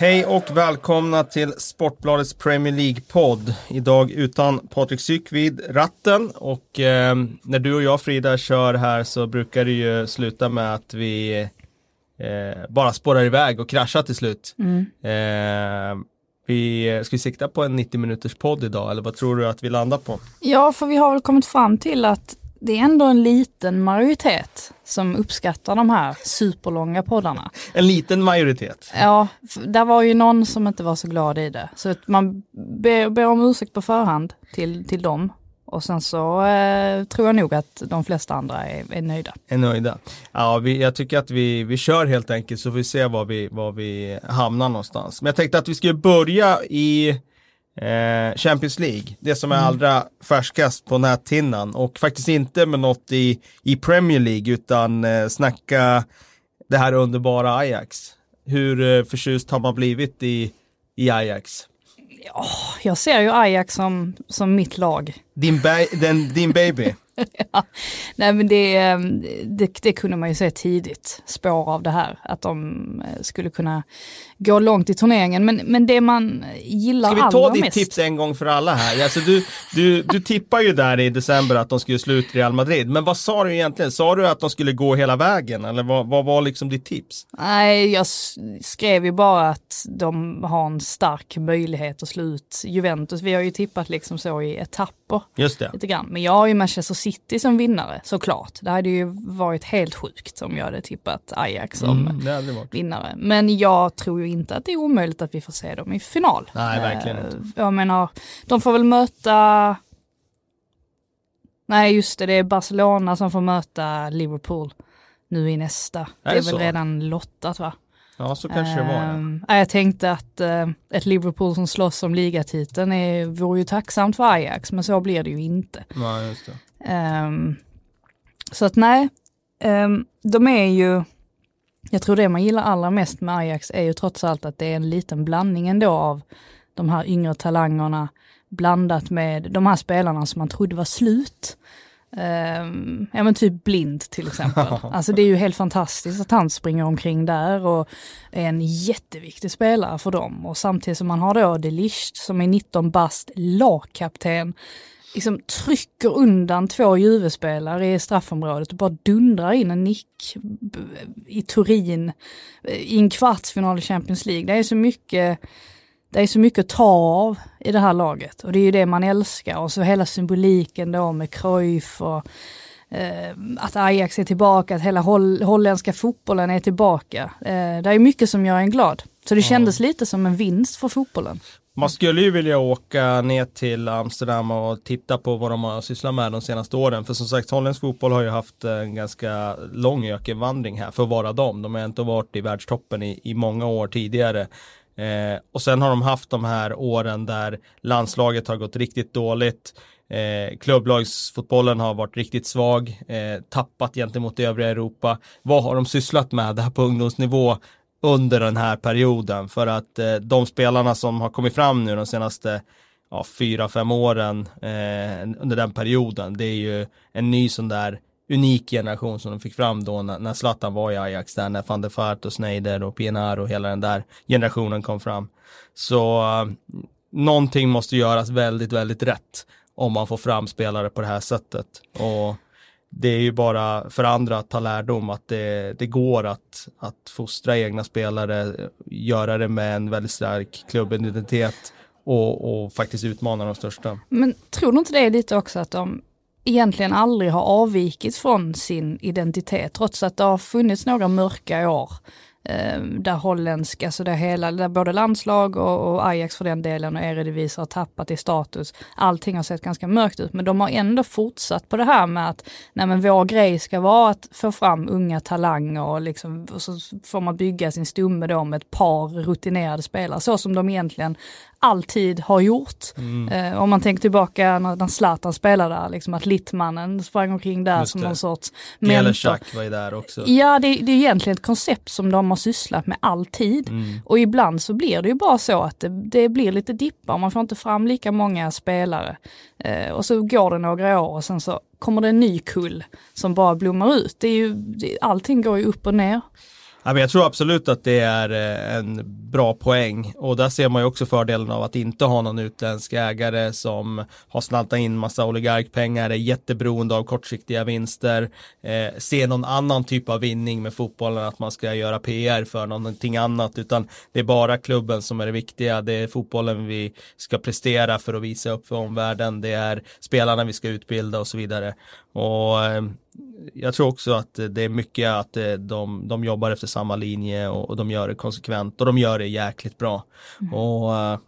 Hej och välkomna till Sportbladets Premier League-podd. Idag utan Patrik Syk vid ratten och eh, när du och jag Frida kör här så brukar det ju sluta med att vi eh, bara spårar iväg och kraschar till slut. Mm. Eh, vi, ska vi sikta på en 90 minuters podd idag eller vad tror du att vi landar på? Ja, för vi har väl kommit fram till att det är ändå en liten majoritet som uppskattar de här superlånga poddarna. En liten majoritet. Ja, där var ju någon som inte var så glad i det. Så att man ber, ber om ursäkt på förhand till, till dem. Och sen så eh, tror jag nog att de flesta andra är, är nöjda. Är nöjda. Ja, vi, jag tycker att vi, vi kör helt enkelt så får vi se var vi, var vi hamnar någonstans. Men jag tänkte att vi skulle börja i eh, Champions League. Det som är allra färskast på näthinnan och faktiskt inte med något i, i Premier League utan eh, snacka det här underbara Ajax. Hur eh, förtjust har man blivit i, i Ajax? Jag ser ju Ajax som, som mitt lag. Din, ba- den, din baby. Nej men det, eh, det, det kunde man ju se tidigt, spår av det här, att de eh, skulle kunna gå långt i turneringen. Men, men det man gillar Ska vi allra ta ditt mest... tips en gång för alla här? Alltså du, du, du tippar ju där i december att de skulle slå ut Real Madrid. Men vad sa du egentligen? Sa du att de skulle gå hela vägen? Eller vad, vad var liksom ditt tips? Nej, jag skrev ju bara att de har en stark möjlighet att slå ut Juventus. Vi har ju tippat liksom så i etapper Just det. lite grann. Men jag har ju Manchester City som vinnare såklart. Det hade ju varit helt sjukt om jag hade tippat Ajax som Mm, vinnare. Men jag tror ju inte att det är omöjligt att vi får se dem i final. Nej, verkligen Eh, inte. Jag menar, de får väl möta Nej just det, det är Barcelona som får möta Liverpool nu i nästa. Det Är det väl så? redan lottat va? Ja, så kanske det var. Ja. Ehm, ja, jag tänkte att eh, ett Liverpool som slåss om ligatiteln är, vore ju tacksamt för Ajax, men så blir det ju inte. Ja, just det. Ehm, så att nej, ehm, de är ju, jag tror det man gillar allra mest med Ajax är ju trots allt att det är en liten blandning ändå av de här yngre talangerna blandat med de här spelarna som man trodde var slut. Um, ja men typ Blind till exempel. Alltså det är ju helt fantastiskt att han springer omkring där och är en jätteviktig spelare för dem. Och samtidigt som man har då De Ligt som är 19 bast lagkapten liksom trycker undan två Juve-spelare i straffområdet och bara dundrar in en nick i Turin eh, i en kvartsfinal i Champions League. Det är så mycket det är så mycket att ta av i det här laget och det är ju det man älskar och så hela symboliken då med Cruyff och eh, att Ajax är tillbaka, att hela holl holländska fotbollen är tillbaka. Eh, det är mycket som gör en glad. Så det kändes lite som en vinst för fotbollen. Man skulle ju vilja åka ner till Amsterdam och titta på vad de har sysslat med de senaste åren. För som sagt, holländsk fotboll har ju haft en ganska lång ökenvandring här för att vara dem. De har inte varit i världstoppen i, i många år tidigare. Eh, och sen har de haft de här åren där landslaget har gått riktigt dåligt. Eh, klubblagsfotbollen har varit riktigt svag, eh, tappat gentemot övriga Europa. Vad har de sysslat med det här på ungdomsnivå under den här perioden? För att eh, de spelarna som har kommit fram nu de senaste ja, fyra, fem åren eh, under den perioden, det är ju en ny sån där unik generation som de fick fram då när, när Zlatan var i Ajax där, när van der Vaart och Sneijder och Pienaar och hela den där generationen kom fram. Så eh, någonting måste göras väldigt, väldigt rätt om man får fram spelare på det här sättet. Och det är ju bara för andra att ta lärdom att det, det går att, att fostra egna spelare, göra det med en väldigt stark klubbidentitet och, och faktiskt utmana de största. Men tror du inte det är lite också att de egentligen aldrig har avvikit från sin identitet, trots att det har funnits några mörka år eh, där holländska, alltså det hela, där både landslag och, och Ajax för den delen och Eredivisie har tappat i status. Allting har sett ganska mörkt ut, men de har ändå fortsatt på det här med att nej men vår grej ska vara att få fram unga talanger och, liksom, och så får man bygga sin stumme då med ett par rutinerade spelare, så som de egentligen alltid har gjort. Eh, om man tänker tillbaka när, när Zlatan spelade där, liksom att Littmannen sprang omkring där Just som det. någon sorts mentor. Var ju där också. Ja, det, det är egentligen ett koncept som de har sysslat med alltid. Mm. Och ibland så blir det ju bara så att det, det blir lite dippar, man får inte fram lika många spelare. Eh, och så går det några år och sen så kommer det en ny kull som bara blommar ut. Det är ju, allting går ju upp och ner. Ja, men jag tror absolut att det är eh, en bra poäng. Och där ser man ju också fördelen av att inte ha någon utländsk ägare som har snaltat in massa oligarkpengar, är jätteberoende av kortsiktiga vinster, eh, ser någon annan typ av vinning med fotbollen, att man ska göra PR för någonting annat, utan det är bara klubben som är det viktiga, det är fotbollen vi ska prestera för att visa upp för omvärlden, det är spelarna vi ska utbilda och så vidare. Och eh, jag tror också att det är mycket att eh, de, de jobbar efter samma linje och, och de gör det konsekvent och de gör det jäkligt bra. Mm. Och uh,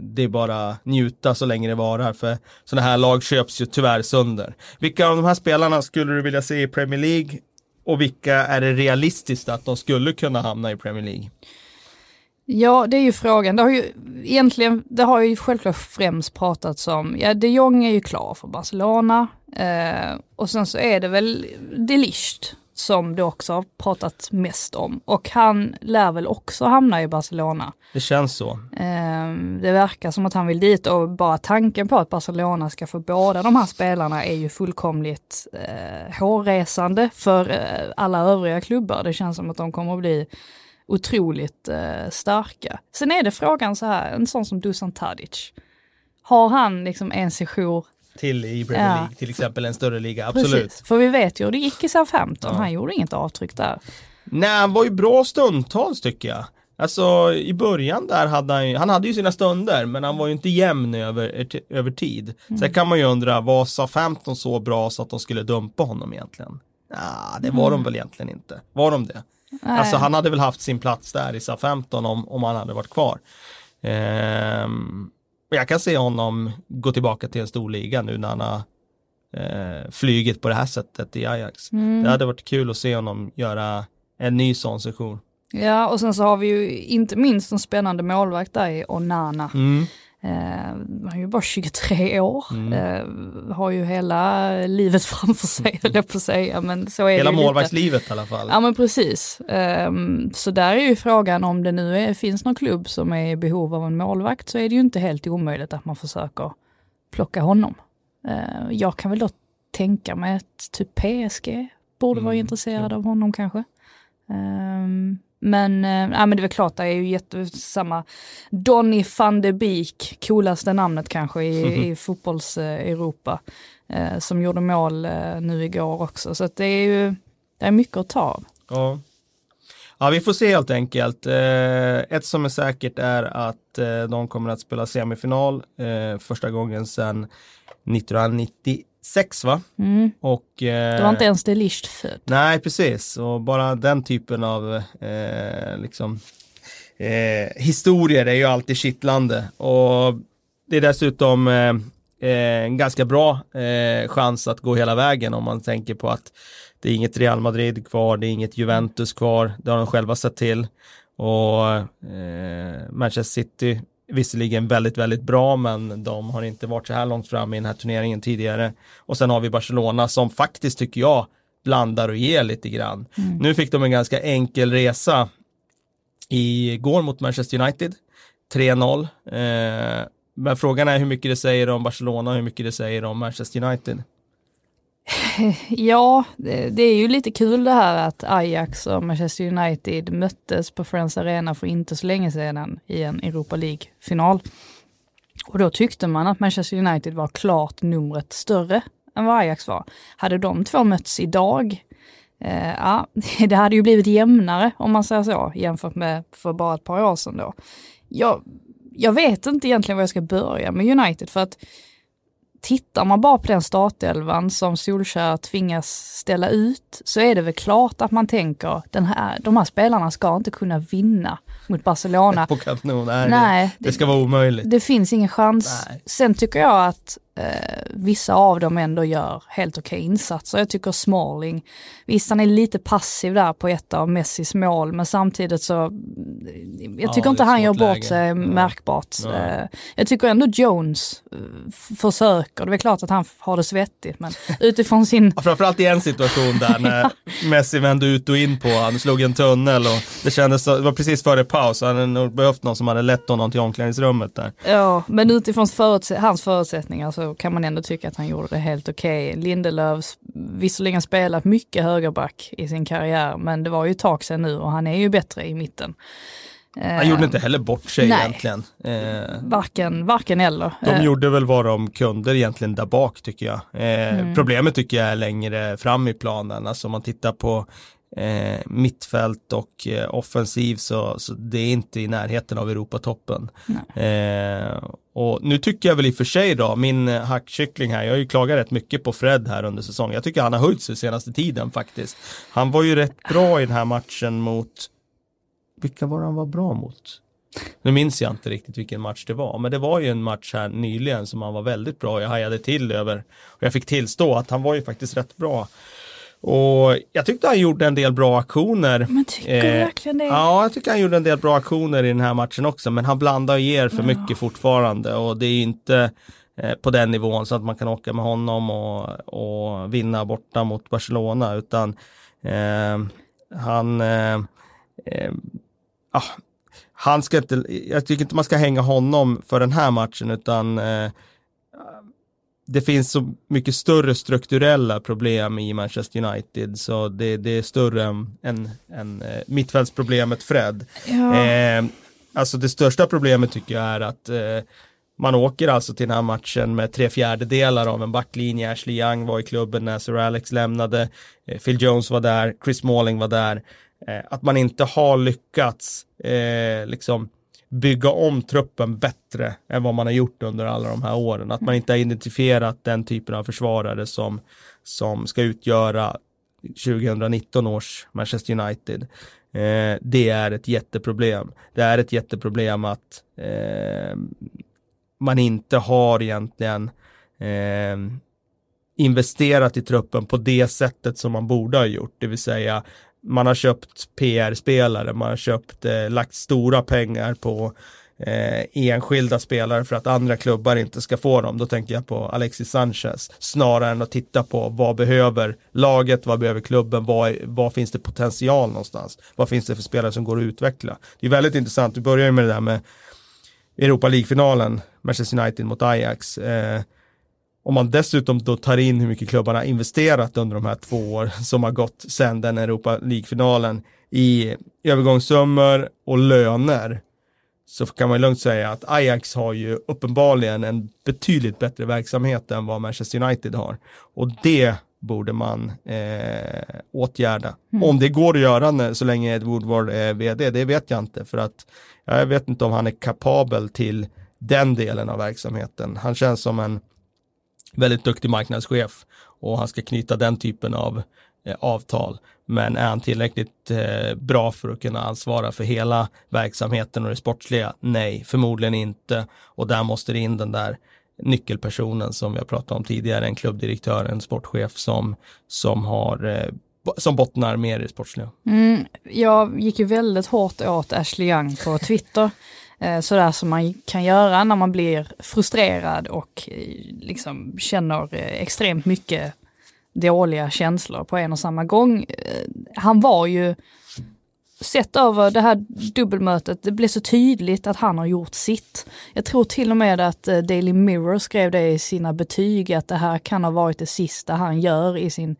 det är bara njuta så länge det varar för sådana här lag köps ju tyvärr sönder. Vilka av de här spelarna skulle du vilja se i Premier League och vilka är det realistiskt att de skulle kunna hamna i Premier League? Ja, det är ju frågan. Det har ju egentligen, det har ju självklart främst pratats om, ja de Jong är ju klar för Barcelona eh, och sen så är det väl de Ligt som det också har pratat mest om och han lär väl också hamna i Barcelona. Det känns så. Eh, det verkar som att han vill dit och bara tanken på att Barcelona ska få båda de här spelarna är ju fullkomligt eh, hårresande för eh, alla övriga klubbar. Det känns som att de kommer att bli otroligt eh, starka. Sen är det frågan så här, en sån som Dusan Tadic. Har han liksom en sejour till i Premier League, ja. till exempel en större liga, absolut. Precis. För vi vet ju hur det gick i Southampton, ja. han gjorde inget avtryck där. Nej, han var ju bra stundtals tycker jag. Alltså i början där hade han ju, han hade ju sina stunder men han var ju inte jämn över, över tid. Mm. Sen kan man ju undra, var Southampton så bra så att de skulle dumpa honom egentligen? Ja, det var mm. de väl egentligen inte. Var de det? Nej. Alltså han hade väl haft sin plats där i SA-15 om, om han hade varit kvar. Ehm, jag kan se honom gå tillbaka till en stor liga nu när han har eh, flygit på det här sättet i Ajax. Mm. Det hade varit kul att se honom göra en ny sån session. Ja, och sen så har vi ju inte minst en spännande målvakt där i Onana. Mm. Eh, han är ju bara 23 år, mm. eh, har ju hela livet framför sig, höll jag på att säga. Men så är hela målvaktslivet i alla fall. Ja men precis. Eh, så där är ju frågan om det nu är, finns någon klubb som är i behov av en målvakt så är det ju inte helt omöjligt att man försöker plocka honom. Eh, jag kan väl då tänka mig att typ PSG borde vara mm. intresserad av honom kanske. Um, men, äh, men det är väl klart, det är ju jättesamma. Donny van de Beek, coolaste namnet kanske i, mm -hmm. i fotbolls-Europa, eh, som gjorde mål eh, nu igår också. Så det är ju det är mycket att ta av. Ja. ja, vi får se helt enkelt. Ett som är säkert är att de kommer att spela semifinal första gången sedan 1990 sex va? Mm. Och, eh, det var inte ens det Licht född. Nej, precis. Och bara den typen av eh, liksom, eh, historier är ju alltid kittlande. Och det är dessutom eh, eh, en ganska bra eh, chans att gå hela vägen om man tänker på att det är inget Real Madrid kvar, det är inget Juventus kvar, det har de själva sett till. Och Manchester City visserligen väldigt, väldigt bra, men de har inte varit så här långt fram i den här turneringen tidigare. Och sen har vi Barcelona som faktiskt tycker jag blandar och ger lite grann. Mm. Nu fick de en ganska enkel resa igår mot Manchester United. 3-0. Eh, men frågan är hur mycket det säger om Barcelona och hur mycket det säger om Manchester United. Ja, det, är ju lite kul det här att Ajax och Manchester United möttes på Friends Arena för inte så länge sedan i en Europa League-final. Och då tyckte man att Manchester United var klart numret större än vad Ajax var. Hade de två mötts idag, eh, ja, det hade ju blivit jämnare om man säger så, jämfört med för bara ett par år sedan då. Jag, jag vet inte egentligen var jag ska börja med United för att tittar man bara på den startelvan som Solskär tvingas ställa ut så är det väl klart att man tänker den här, de här spelarna ska inte kunna vinna mot Barcelona. På Camp Nou, nej, nej det, det, ska vara omöjligt. Det finns ingen chans. Nej. Sen tycker jag att eh, vissa av dem ändå gör helt okej okay insatser. Jag tycker Smalling, visst han är lite passiv där på ett av Messis mål, men samtidigt så, jag tycker ja, inte han gör bort sig ja. märkbart. Ja. Eh, jag tycker ändå Jones eh, försöker, det är klart att han har det svettigt, men utifrån sin... Ja, framförallt i en situation där när Messi vände ut och in på han slog en tunnel och det kändes, det var precis före paus, han hade nog behövt någon som hade lett honom till omklädningsrummet där. Ja, men utifrån förutse hans förutsättningar så kan man ändå tycka att han gjorde det helt okej. Okay. Lindelöf visserligen spelat mycket högerback i sin karriär, men det var ju ett tag sedan nu och han är ju bättre i mitten. Han gjorde inte heller bort sig Nej. egentligen. Eh, Varken, varken eller. de Eh, gjorde väl vad de kunde egentligen där bak tycker jag. Eh, Mm. Problemet tycker jag är längre fram i planen. Alltså om man tittar på eh, mittfält och eh, offensiv så, så det är inte i närheten av Europatoppen. Eh, och nu tycker jag väl i och för sig då, min eh, hackkyckling här, jag har ju klagat rätt mycket på Fred här under säsongen. Jag tycker han har höjt sig senaste tiden faktiskt. Han var ju rätt bra i den här matchen mot, vilka var han var bra mot? Nu minns jag inte riktigt vilken match det var, men det var ju en match här nyligen som han var väldigt bra. Jag hajade till över och jag fick tillstå att han var ju faktiskt rätt bra. Och jag tyckte han gjorde en del bra aktioner. Men tycker du verkligen det? Ja, jag tycker han gjorde en del bra aktioner i den här matchen också, men han blandar och ger för mycket fortfarande och det är inte eh, på den nivån så att man kan åka med honom och, och vinna borta mot Barcelona, utan eh, han eh, eh, ah, han ska inte, jag tycker inte man ska hänga honom för den här matchen utan eh, det finns så mycket större strukturella problem i Manchester United så det, det är större än, än, än eh, mittfältsproblemet Fred. Ja. Eh, alltså det största problemet tycker jag är att eh, man åker alltså till den här matchen med tre fjärdedelar av en backlinje. Ashley Young var i klubben när Sir Alex lämnade. Eh, Phil Jones var där, Chris Smalling var där. Eh, att man inte har lyckats eh, liksom bygga om truppen bättre än vad man har gjort under alla de här åren. Att man inte har identifierat den typen av försvarare som, som ska utgöra 2019 års Manchester United. Eh, det är ett jätteproblem. Det är ett jätteproblem att eh, man inte har egentligen eh, investerat i truppen på det sättet som man borde ha gjort, det vill säga man har köpt PR-spelare, man har köpt, eh, lagt stora pengar på eh, enskilda spelare för att andra klubbar inte ska få dem. Då tänker jag på Alexis Sanchez snarare än att titta på vad behöver laget, vad behöver klubben, vad, vad finns det potential någonstans? Vad finns det för spelare som går att utveckla? Det är väldigt intressant, vi börjar ju med det där med Europa League-finalen, Manchester United mot Ajax. Eh, om man dessutom då tar in hur mycket klubbarna investerat under de här två år som har gått sedan den Europa League-finalen i övergångssummor och löner så kan man lugnt säga att Ajax har ju uppenbarligen en betydligt bättre verksamhet än vad Manchester United har. Och det borde man eh, åtgärda. Om det går att göra när, så länge Ed Woodward är vd, det vet jag inte. För att jag vet inte om han är kapabel till den delen av verksamheten. Han känns som en väldigt duktig marknadschef och han ska knyta den typen av eh, avtal. Men är han tillräckligt eh, bra för att kunna ansvara för hela verksamheten och det sportsliga? Nej, förmodligen inte. Och där måste det in den där nyckelpersonen som vi har pratat om tidigare, en klubbdirektör, en sportchef som, som har eh, som bottnar mer i det sportsliga. Mm, jag gick ju väldigt hårt åt Ashley Young på Twitter. Eh, sådär som man kan göra när man blir frustrerad och eh, liksom känner eh, extremt mycket dåliga känslor på en och samma gång. Han var ju, sett över det här dubbelmötet, det blev så tydligt att han har gjort sitt. Jag tror till och med att Daily Mirror skrev det i sina betyg, att det här kan ha varit det sista han gör i sin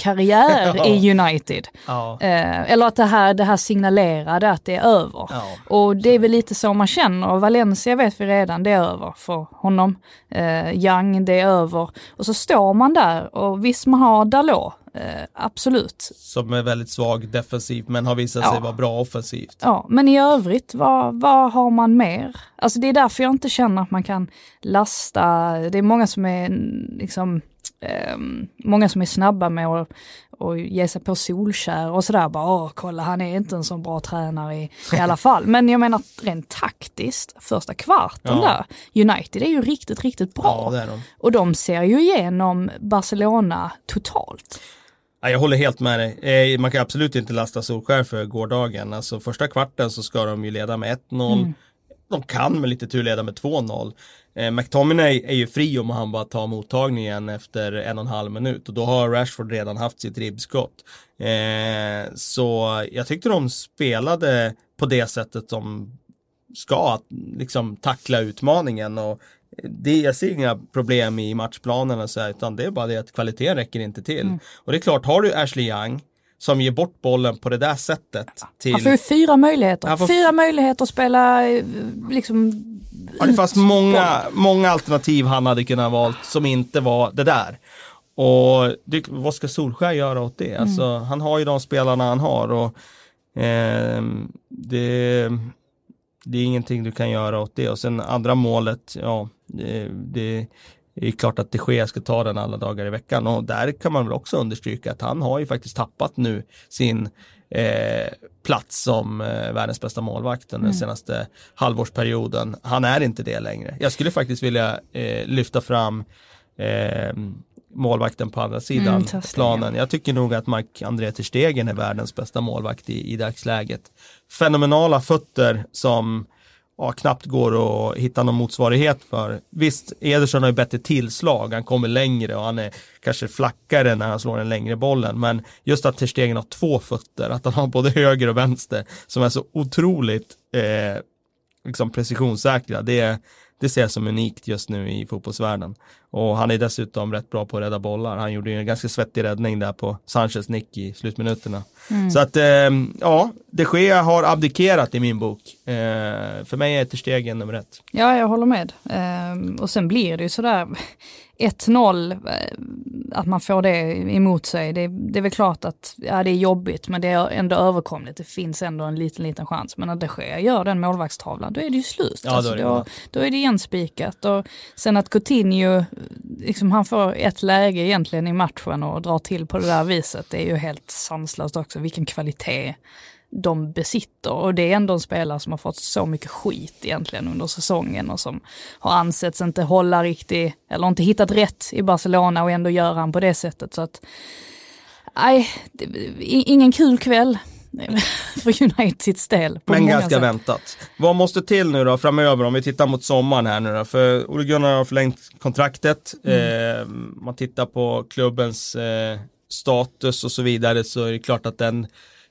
karriär i United. Ja. Eh, eller att det här, det här signalerade att det är över. Ja. Och det är väl lite så man känner. Och Valencia vet vi redan, det är över för honom. Eh, Young, det är över. Och så står man där och visst man har Dalot, eh, absolut. Som är väldigt svag defensivt men har visat Ja. sig vara bra offensivt. Ja, men i övrigt, vad, vad har man mer? Alltså det är därför jag inte känner att man kan lasta, det är många som är liksom, ehm, många som är snabba med att och ge sig på Solskär och sådär bara, kolla han är inte en så bra tränare i, i alla fall. Men jag menar rent taktiskt, första kvarten Ja. där, United är ju riktigt, riktigt bra. Ja, de. Och de ser ju igenom Barcelona totalt. Ja, jag håller helt med dig. Eh, Man kan absolut inte lasta Solskär för gårdagen. Alltså första kvarten så ska de ju leda med 1-0. De kan med lite tur leda med 2-0. Eh, McTominay är ju fri om han bara tar mottagningen efter en och en halv minut och då har Rashford redan haft sitt ribbskott. Eh, så jag tyckte de spelade på det sättet de ska, att liksom tackla utmaningen och det, jag ser inga problem i matchplanen och så här, utan det är bara det att kvaliteten räcker inte till. Mm. Och det är klart, har du Ashley Young som ger bort bollen på det där sättet. Till... Han får ju fyra möjligheter. Får... Fyra möjligheter att spela eh, liksom Ja, det fanns många, många alternativ han hade kunnat valt som inte var det där. Och det, vad ska Solskär göra åt det? Mm. Alltså, han har ju de spelarna han har och eh, det, det är ingenting du kan göra åt det. Och sen andra målet, ja, det, det är klart att det sker ska ta den alla dagar i veckan och där kan man väl också understryka att han har ju faktiskt tappat nu sin eh, plats som eh, världens bästa målvakt under mm. den senaste halvårsperioden. Han är inte det längre. Jag skulle faktiskt vilja eh, lyfta fram eh, målvakten på andra sidan mm, planen. Jag tycker nog att Mark-André Terstegen är världens bästa målvakt i, i dagsläget. Fenomenala fötter som ja, knappt går att hitta någon motsvarighet för. Visst, Ederson har ju bättre tillslag, han kommer längre och han är kanske flackare när han slår den längre bollen. Men just att Terstegen har två fötter, att han har både höger och vänster som är så otroligt eh, liksom precisionssäkra, det, det ser jag som unikt just nu i fotbollsvärlden. Och han är dessutom rätt bra på att rädda bollar. Han gjorde ju en ganska svettig räddning där på Sanchez nick i slutminuterna. Mm. Så att, eh, ja, de Gea har abdikerat i min bok. Eh, för mig är Ter Stegen nummer ett. Ja, jag håller med. Eh, och sen blir det ju sådär 1-0, eh, att man får det emot sig, det, det, är väl klart att ja, det är jobbigt men det är ändå överkomligt. Det finns ändå en liten, liten chans. Men när de Gea gör den målvaktstavlan, då är det ju slut. Ja, alltså, då, då, då, är det igenspikat. Och sen att Coutinho, liksom, han får ett läge egentligen i matchen och drar till på det där viset, det är ju helt sanslöst också. Vilken kvalitet de besitter. Och det är ändå en spelare som har fått så mycket skit egentligen under säsongen och som har ansetts inte hålla riktigt, eller inte hittat rätt i Barcelona och ändå gör han på det sättet. Så att, nej, ingen kul kväll för Uniteds del. Men ganska sätt. väntat. Vad måste till nu då framöver om vi tittar mot sommaren här nu då? För Ole Gunnar har förlängt kontraktet. Mm. Eh, man tittar på klubbens eh, status och så vidare så är det klart att den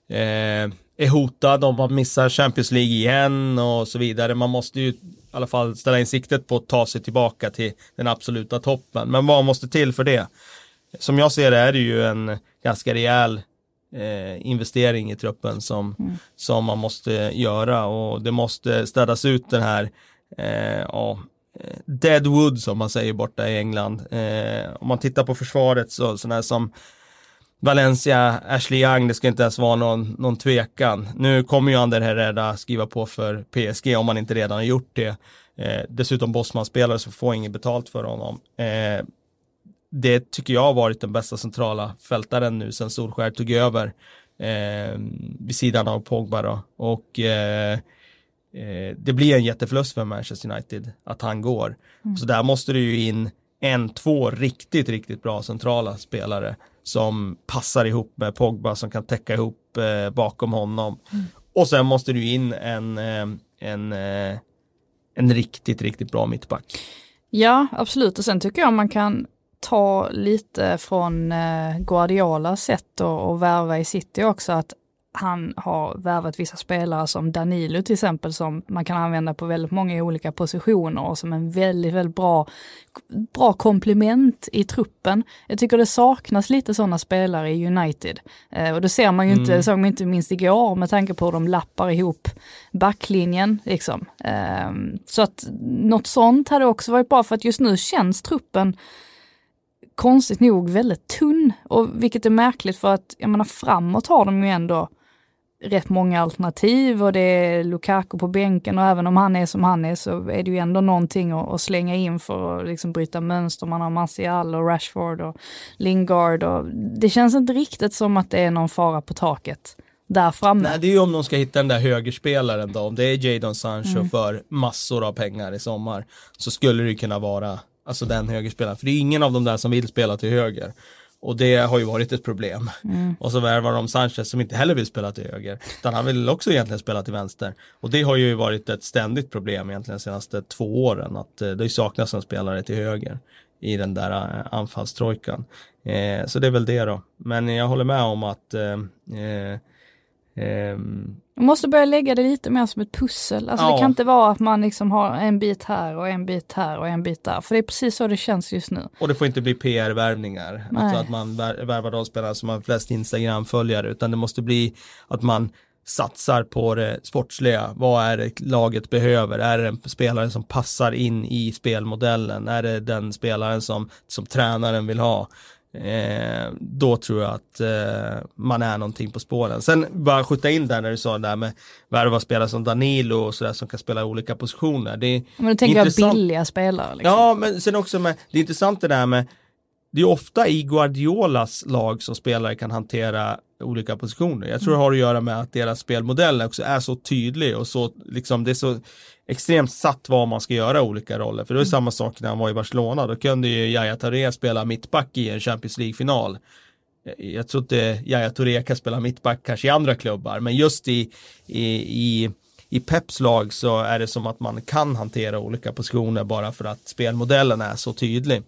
eh, är hotad om man missar Champions League igen och så vidare. Man måste ju i alla fall ställa in siktet på att ta sig tillbaka till den absoluta toppen. Men vad måste till för det? Som jag ser det är det ju en ganska rejäl eh, investering i truppen som, mm. som man måste göra och det måste städas ut den här eh, ja, eh, Deadwood som man säger borta i England. Eh, om man tittar på försvaret så sådana här som Valencia, Ashley Young, det ska inte ens vara någon, någon tvekan. Nu kommer ju Ander Herrera skriva på för PSG om han inte redan har gjort det. Eh, dessutom Bosman-spelare så får inget betalt för honom. Eh, det tycker jag har varit den bästa centrala fältaren nu sen Solskär tog över eh, vid sidan av Pogba då. Och eh, eh, det blir en jätteförlust för Manchester United att han går. Mm. Så där måste det ju in en, två riktigt, riktigt bra centrala spelare som passar ihop med Pogba som kan täcka ihop eh, bakom honom. Mm. Och sen måste du in en, eh, en, eh, en riktigt, riktigt bra mittback. Ja, absolut. Och sen tycker jag man kan ta lite från eh, Guardiolas sätt att värva i City också, att han har värvat vissa spelare som Danilo till exempel som man kan använda på väldigt många olika positioner och som en väldigt, väldigt bra, bra komplement i truppen. Jag tycker det saknas lite sådana spelare i United. Eh, och det ser man ju inte, mm. såg man inte minst igår med tanke på hur de lappar ihop backlinjen liksom. Eh, så att något sånt hade också varit bra för att just nu känns truppen konstigt nog väldigt tunn. Och vilket är märkligt för att, jag menar framåt har de ju ändå rätt många alternativ och det är Lukaku på bänken och även om han är som han är så är det ju ändå någonting att, att slänga in för att liksom bryta mönster. Man har Martial och Rashford och Lingard och det känns inte riktigt som att det är någon fara på taket där framme. Nej, det är ju om de ska hitta den där högerspelaren då. Om det är Jadon Sancho mm. för massor av pengar i sommar så skulle det kunna vara alltså den högerspelaren. För det är ingen av de där som vill spela till höger. Och det har ju varit ett problem. Mm. Och så värvar de Sanchez som inte heller vill spela till höger. Utan han vill också egentligen spela till vänster. Och det har ju varit ett ständigt problem egentligen de senaste två åren. Att eh, det saknas en spelare till höger i den där eh, anfallstrojkan. Eh, så det är väl det då. Men jag håller med om att eh, eh, Man måste börja lägga det lite mer som ett pussel. Alltså Ja. det kan inte vara att man liksom har en bit här och en bit här och en bit där. För det är precis så det känns just nu. och det får inte bli PR-värvningar. Alltså att man vär- värvar de spelare som har flest Instagram-följare. Utan det måste bli att man satsar på det sportsliga. Vad är det laget behöver? Är det en spelare som passar in i spelmodellen? Är det den spelaren som, som tränaren vill ha? Eh, då tror jag att eh, man är någonting på spåren. Sen bara skjuta in där när du sa det där med värva spelare som Danilo och sådär som kan spela olika positioner. Det är Men då tänker jag Intressant. billiga spelare. Liksom. Ja, men sen också med, det är intressant det där med, det är ofta i Guardiolas lag som spelare kan hantera olika positioner. Jag tror det har att göra med att deras spelmodell också är så tydlig och så, liksom, det är så extremt satt vad man ska göra i olika roller. För det var ju samma sak när han var i Barcelona, då kunde ju Yahya Touré spela mittback i en Champions League-final. Jag- Jag tror inte Yahya Touré kan spela mittback kanske i andra klubbar, men just i, i, i i Peps lag så är det som att man kan hantera olika positioner bara för att spelmodellen är så tydlig.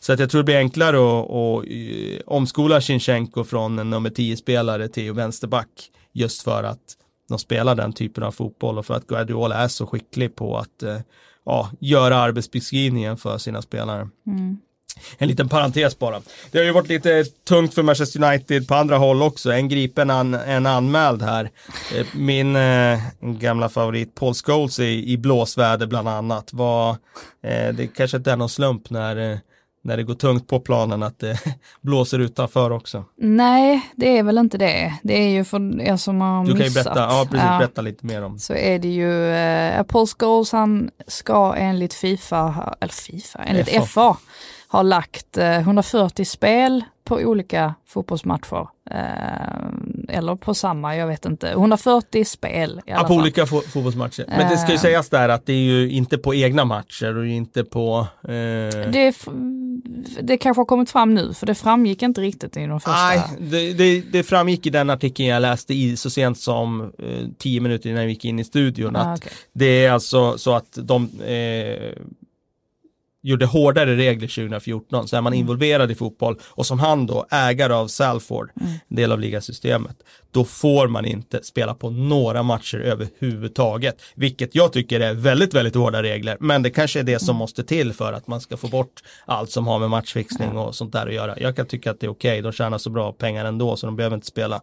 Så att jag tror det blir enklare att, att eh, omskola Shinchenko från en nummer 10-spelare till vänsterback just för att de spelar den typen av fotboll och för att Guardiola är så skicklig på att eh, ja, göra arbetsbeskrivningen för sina spelare. Mm. En liten parentes bara. Det har ju varit lite tungt för Manchester United på andra håll också. En gripen, en, en anmäld här. Eh, Min eh, gamla favorit Paul Scholes i, i blåsväder bland annat. Var, eh, det kanske inte är någon slump när, eh, när det går tungt på planen att det blåser utanför också. Nej, det är väl inte det. Det är ju för er som har Du kan ju missat. berätta, ja, precis, berätta lite mer om. Så är det ju, eh, Paul Scholes han ska enligt Fifa, eller Fifa, enligt FA. FA, ha lagt eh, 140 spel på olika fotbollsmatcher. Eh, eller på samma, jag vet inte. 140 spel i alla Ja, på fall. olika fo- fotbollsmatcher. Men det ska ju Eh. sägas där att det är ju inte på egna matcher och inte på... Eh, Det, det kanske har kommit fram nu, för det framgick inte riktigt i de första. Nej, det, det, det framgick i den artikeln jag läste i så sent som eh, tio minuter innan vi gick in i studion. Ah, att okej. Det är alltså så att de eh, gjorde hårdare regler 2014. Så är man involverad i fotboll och som han då, ägare av Salford, del av ligasystemet, då får man inte spela på några matcher överhuvudtaget. Vilket jag tycker är väldigt, väldigt hårda regler. Men det kanske är det som måste till för att man ska få bort allt som har med matchfixning och sånt där att göra. Jag kan tycka att det är okej, de tjänar så bra pengar ändå så de behöver inte spela.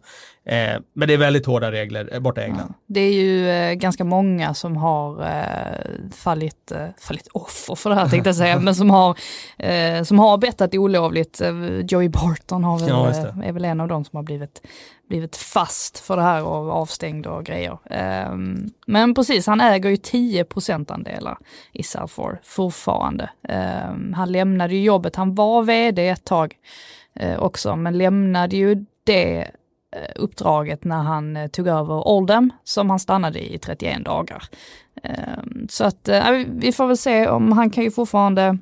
Eh, men det är väldigt hårda regler eh, borta i England. Det är ju eh, ganska många som har eh, fallit, eh, fallit offer för det här tänkte jag säga, men som har, eh, som har bettat olovligt. Joey Barton har väl, Ja, är väl en av dem som har blivit, blivit fast för det här och avstängd och grejer. Um, men precis, han äger ju 10 procentandelar i Salford fortfarande. Um, han lämnade ju jobbet, han var vd ett tag uh, också, men lämnade ju det uh, uppdraget när han uh, tog över Oldham som han stannade i 31 dagar. Um, Så att vi får väl se om han kan ju fortfarande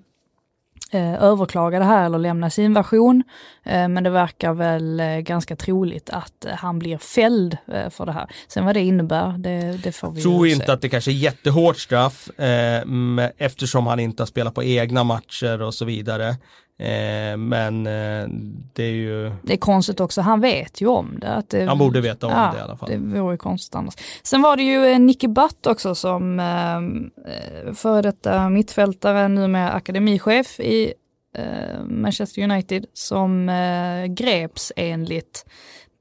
eh, överklaga det här eller lämna sin version. Eh, Men det verkar väl eh, ganska troligt att han blir fälld för det här. Sen vad det innebär, det, det får vi Jag tror inte se. att det kanske är jättehårt straff eftersom han inte har spelat på egna matcher och så vidare. Eh, men eh, det är ju, Det är konstigt också, han vet ju om det. Att det han borde veta om ja, det i alla fall. Det vore ju konstigt annars. Sen var det ju eh, Nicky Butt också som eh, före detta mittfältare, nu med akademichef i eh, Manchester United, som eh, greps enligt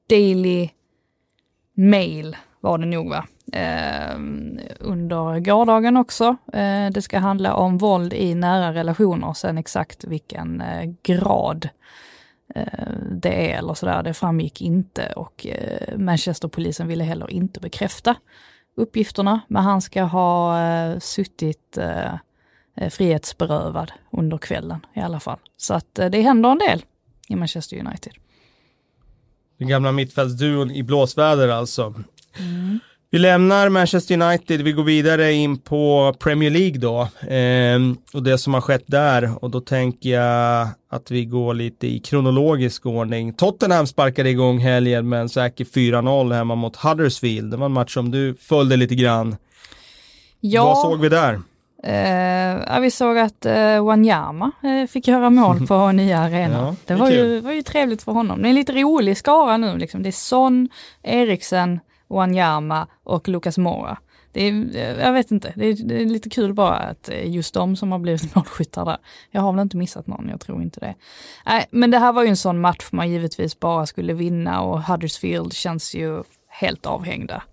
Daily Mail var det nog va? Eh, under gårdagen också. Eh, det ska handla om våld i nära relationer, sen exakt vilken eh, grad eh, det är eller sådär, det framgick inte och eh, Manchesterpolisen ville heller inte bekräfta uppgifterna, men han ska ha eh, suttit frihetsberövad under kvällen i alla fall. Så att eh, det händer en del i Manchester United. Den gamla mittfältsduon i blåsväder alltså. Vi lämnar Manchester United, vi går vidare in på Premier League då. Ehm, och det som har skett där. Och då tänker jag att vi går lite i kronologisk ordning. Tottenham sparkade igång helgen med en säker 4-0 hemma mot Huddersfield. Det var en match som du följde lite grann. Ja, Vad såg vi där? Eh, vi såg att eh, Wanyama eh, fick göra mål på nya arenan. Ja, det det var ju, var ju trevligt för honom. Det är en lite rolig skara nu. Liksom. Det är Son, Eriksen, Wanyama och Lucas Mora. Det är, jag vet inte, det är, det är, lite kul bara att just de som har blivit målskyttar där. Jag har väl inte missat någon, jag tror inte det. Nej, men det här var ju en sån match man givetvis bara skulle vinna och Huddersfield känns ju helt avhängda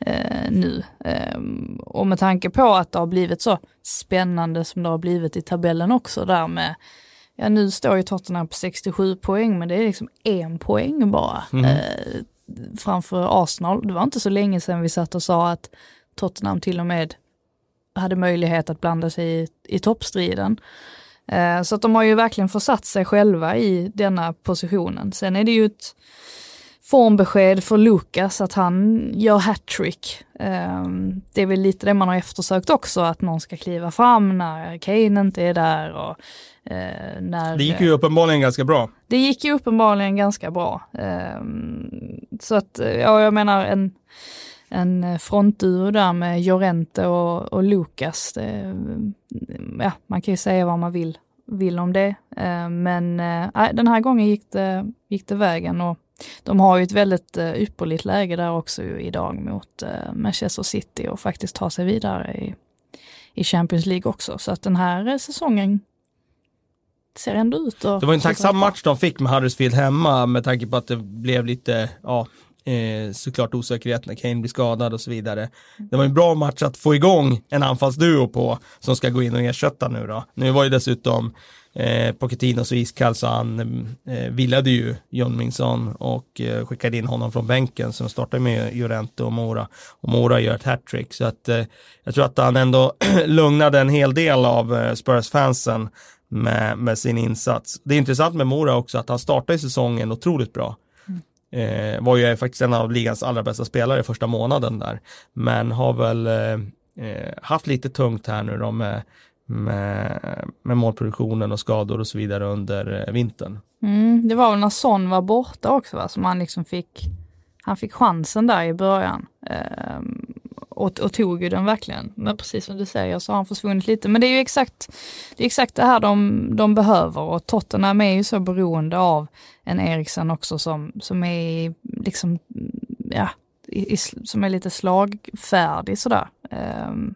eh, nu. Eh, och med tanke på att det har blivit så spännande som det har blivit i tabellen också där med Ja nu står ju Tottenham på 67 poäng men det är liksom en poäng bara. Mm. Eh, framför Arsenal. Det var inte så länge sedan vi satt och sa att Tottenham till och med hade möjlighet att blanda sig i, i toppstriden. Eh, så att de har ju verkligen försatt sig själva i denna positionen. Sen är det ju ett formbesked för Lukas att han gör hattrick. Um, det är väl lite det man har eftersökt också, att någon ska kliva fram när Kane inte är där. Och, uh, när, det gick ju uppenbarligen ganska bra. Det gick ju uppenbarligen ganska bra. Um, så att, ja jag menar en, en frontduo där med Jorente och, och Lukas. Det, ja, man kan ju säga vad man vill, vill om det. Uh, men uh, den här gången gick det, gick det vägen. och de har ju ett väldigt uh, ypperligt läge där också idag mot uh, Manchester City och faktiskt ta sig vidare i, i Champions League också. Så att den här uh, säsongen ser ändå ut. Det var en tacksam match de fick med Huddersfield hemma med tanke på att det blev lite, ja, eh, såklart osäkerhet när Kane blir skadad och så vidare. Det var en bra match att få igång en anfallsduo på som ska gå in och ersätta nu då. Nu var ju dessutom eh, Pochettino så iskall så han eh, villade ju John Minson och eh, skickade in honom från bänken så de startade med Llorente och Mora och Mora gör ett hattrick så att eh, jag tror att han ändå lugnade en hel del av eh, Spurs-fansen med, med sin insats. Det är intressant med Mora också att han startade säsongen otroligt bra. Eh, var ju faktiskt en av ligans allra bästa spelare första månaden där. Men har väl eh, eh, haft lite tungt här nu då med, med, med målproduktionen och skador och så vidare under eh, vintern. Mm, det var väl när Son var borta också va, som han liksom fick, han fick chansen där i början. Eh, och, och tog ju den verkligen. Men precis som du säger så har han försvunnit lite. Men det är ju exakt det, är exakt det här de, de behöver och Tottenham är ju så beroende av en Eriksen också som, som är liksom, ja, i, som är lite slagfärdig sådär. Um,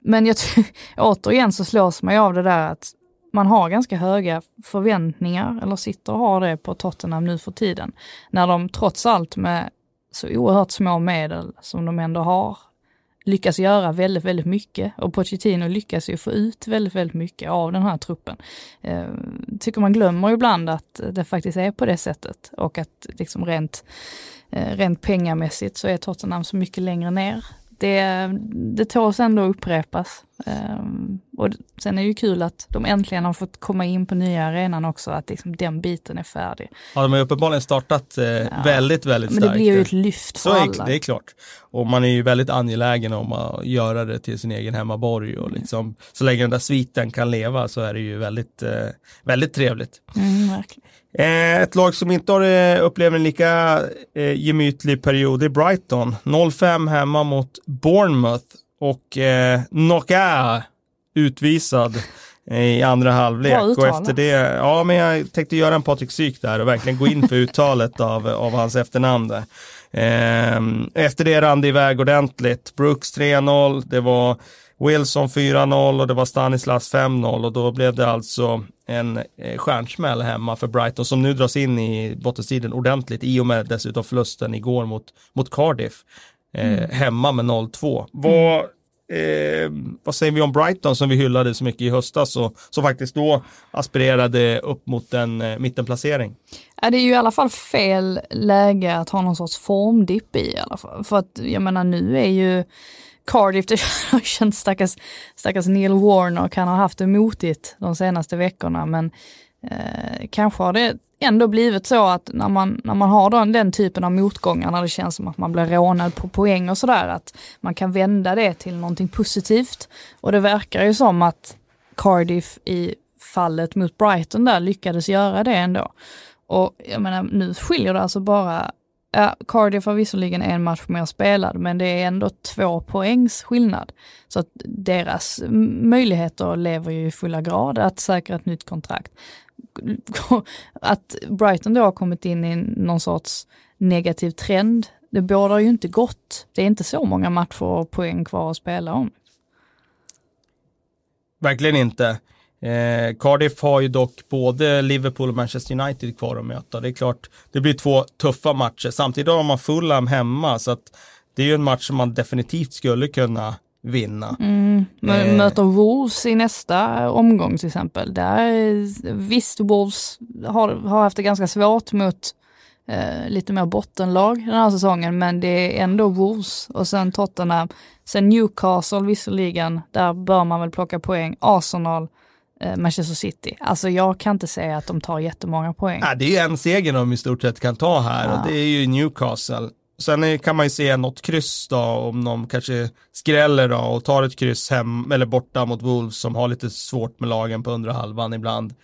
men jag återigen så slås man ju av det där att man har ganska höga förväntningar, eller sitter och har det på Tottenham nu för tiden. När de trots allt med så oerhört små medel som de ändå har lyckas göra väldigt, väldigt mycket och Pochettino lyckas ju få ut väldigt, väldigt mycket av den här truppen. Eh, tycker man glömmer ibland att det faktiskt är på det sättet och att liksom rent, eh, rent pengamässigt så är Tottenham så mycket längre ner det, det tåls ändå upprepas. Um, och sen är det ju kul att de äntligen har fått komma in på nya arenan också, att liksom den biten är färdig. Ja, de har uppenbarligen startat eh, ja. väldigt, väldigt starkt. Men det blir ju ett lyft för Så är, alla. Det är klart. Och man är ju väldigt angelägen om att göra det till sin egen hemmaborg och mm. liksom, så länge den där sviten kan leva så är det ju väldigt, eh, väldigt trevligt. Mm, verkligen. Eh, ett lag som inte har eh, upplevt en lika eh, gemytlig period är Brighton. 0-5 hemma mot Bournemouth och eh, Knocka utvisad i andra halvlek. Och efter det, ja men jag tänkte göra en Patrik Syk där och verkligen gå in för uttalet av, av hans efternamn där. Eh, efter det rann det iväg ordentligt. Brooks 3-0, det var Wilson 4-0 och det var Stanislas 5-0 och då blev det alltså en eh, stjärnsmäll hemma för Brighton som nu dras in i bottenstriden ordentligt i och med dessutom förlusten igår mot, mot Cardiff. Eh, mm. Hemma med 0-2. Vad, eh, vad säger vi om Brighton som vi hyllade så mycket i höstas och som faktiskt då aspirerade upp mot en eh, mittenplacering? Ja, det är ju i alla fall fel läge att ha någon sorts formdipp i, i alla fall. För att jag menar nu är ju Cardiff, det har känts stackars, stackars Neil Warnock, han har haft det motigt de senaste veckorna men eh, kanske har det ändå blivit så att när man, när man har den, den typen av motgångar, när det känns som att man blir rånad på poäng och sådär, att man kan vända det till någonting positivt. Och det verkar ju som att Cardiff i fallet mot Brighton där lyckades göra det ändå. Och jag menar, nu skiljer det alltså bara Ja, Cardiff har visserligen en match mer spelad, men det är ändå två poängs skillnad. Så att deras möjligheter lever ju i fulla grad att säkra ett nytt kontrakt. Att Brighton då har kommit in i någon sorts negativ trend det bådar ju inte gott. Det är inte så många matcher och poäng kvar att spela om. Verkligen inte. Eh, Cardiff har ju dock både Liverpool och Manchester United kvar att möta. Det är klart, det blir två tuffa matcher. Samtidigt har man Fulham hemma, så att det är ju en match som man definitivt skulle kunna vinna. Mm, Eh. möter Wolves i nästa omgång till exempel. Där, visst, Wolves har, har haft det ganska svårt mot eh, lite mer bottenlag den här säsongen, men det är ändå Wolves och sen Tottenham, sen Newcastle visserligen, där bör man väl plocka poäng, Arsenal, Manchester City. Alltså jag kan inte säga att de tar jättemånga poäng. Ja, det är ju en seger de i stort sett kan ta här Ja. och det är ju Newcastle. Sen kan man ju se något kryss då, om de kanske skräller då och tar ett kryss hem eller borta mot Wolves som har lite svårt med lagen på undre halvan ibland.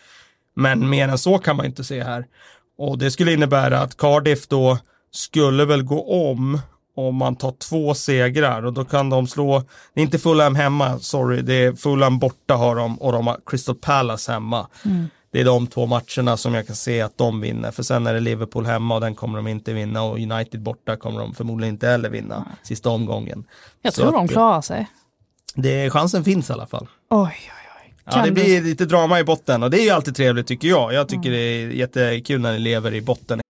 Men mer än så kan man inte se här. Och det skulle innebära att Cardiff då skulle väl gå om om man tar två segrar och då kan de slå, det är inte Fulham hemma, sorry, det är Fulham borta har de och de har Crystal Palace hemma. Det är de två matcherna som jag kan se att de vinner, för sen är det Liverpool hemma och den kommer de inte vinna och United borta kommer de förmodligen inte heller vinna sista omgången. jag så tror de att- klarar sig. Det, chansen finns i alla fall. Oj, oj, oj. Ja, det blir lite drama i botten och det är ju alltid trevligt tycker jag. Jag tycker det är jättekul när ni lever i botten.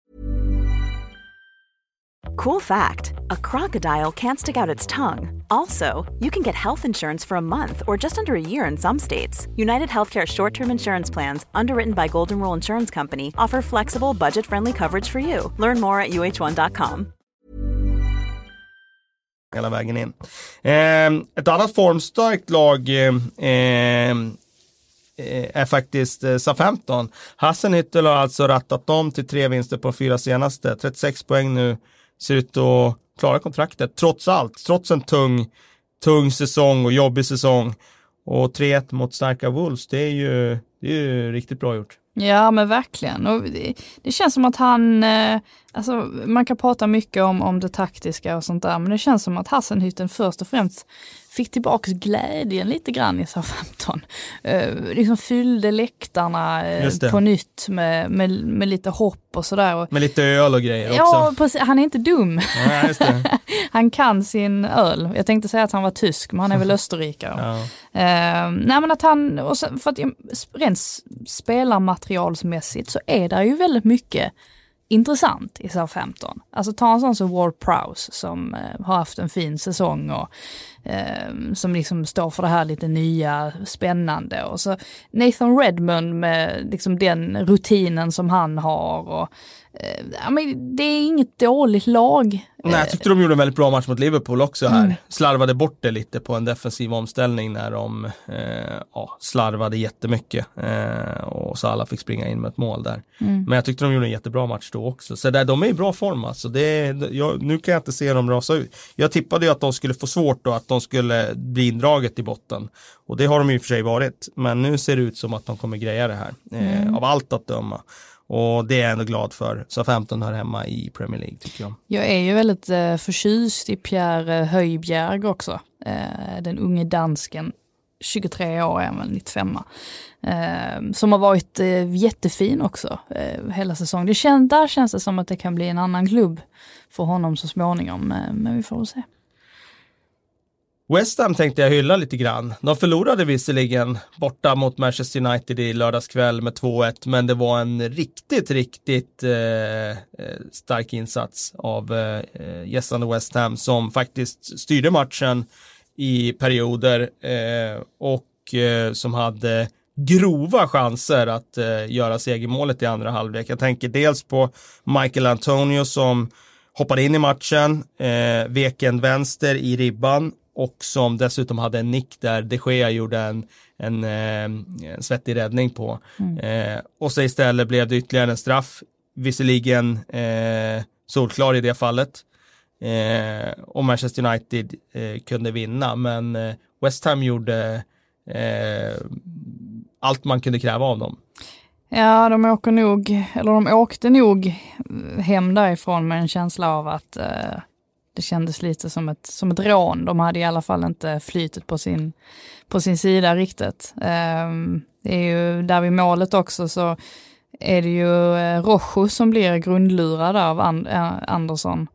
Cool fact a crocodile can't stick out its tongue. Also, you can get health insurance for a month or just under a year in some states. United Healthcare short term insurance plans, underwritten by Golden Rule Insurance Company, offer flexible, budget friendly coverage for you. Learn more at uh1.com. hela vägen in. Eh, ett annat formstarkt lag eh, eh, är faktiskt eh, Southampton. Hassenhüttel har alltså rattat dem till tre vinster på fyra senaste. 36 poäng nu, ser ut att klara kontraktet trots allt, trots en tung, tung säsong och jobbig säsong. Och 3-1 mot starka Wolves, det är ju, det är ju riktigt bra gjort. Ja men verkligen. Och det, det känns som att han, eh, alltså man kan prata mycket om, om det taktiska och sånt där, men det känns som att Hassenhütten först och främst fick tillbaks glädjen lite grann i Southampton. Eh, liksom fyllde läktarna eh, på nytt med, med, med lite hopp och sådär. Med lite öl och grejer också. ja, precis, han är inte dum. Ja. Han kan sin öl. Jag tänkte säga att han var tysk, men han är väl österrikare. Ja. Eh, nej men att han, och sen, för att rent spelarmaterialsmässigt så är det ju väldigt mycket intressant i Southampton. Alltså ta en sån som Ward Prowse som eh, har haft en fin säsong och eh, som liksom står för det här lite nya, spännande. Och så Nathan Redmond med liksom den rutinen som han har. Och, ja, men det är inget dåligt lag. Nej, jag tyckte de gjorde en väldigt bra match mot Liverpool också här. Mm. Slarvade bort det lite på en defensiv omställning när de eh, ja, slarvade jättemycket. Eh, och Salah fick springa in med ett mål där. Mm. Men jag tyckte de gjorde en jättebra match då också. Så där, de är i bra form alltså. Det jag, nu kan jag inte se dem rasa ut. Jag tippade ju att de skulle få svårt och att de skulle bli indraget i botten. Och det har de ju i och för sig varit. Men nu ser det ut som att de kommer greja det här. Eh, Mm. Av allt att döma. Och det är jag ändå glad för. Så 15 hör hemma i Premier League tycker jag. Jag är ju väldigt eh, förtjust i Pierre eh, Höjbjerg också. Eh, den unge dansken, 23 år är han väl, 95 eh, Som har varit eh, jättefin också eh, hela säsongen. Det kän, där känns det som att det kan bli en annan klubb för honom så småningom, eh, men vi får väl se. West Ham tänkte jag hylla lite grann. De förlorade visserligen borta mot Manchester United i lördagskväll med 2-1, men det var en riktigt, riktigt eh, eh, stark insats av eh, gästande West Ham som faktiskt styrde matchen i perioder eh, och eh, som hade grova chanser att eh, göra segermålet i andra halvlek. Jag tänker dels på Michael Antonio som hoppade in i matchen, eh, vek en vänster i ribban och som dessutom hade en nick där de Gea gjorde en, en, eh, en svettig räddning på. Eh, och så istället blev det ytterligare en straff, visserligen eh, solklar i det fallet. Eh, och Manchester United eh, kunde vinna, men eh, West Ham gjorde eh, allt man kunde kräva av dem. Ja, de åker nog, eller de åkte nog hem därifrån med en känsla av att det kändes lite som ett, som ett rån. De hade i alla fall inte flytet på sin, på sin sida riktigt. Eh, det är ju där vid målet också så är det ju eh, Rojo som blir grundlurad av And, eh, Andersson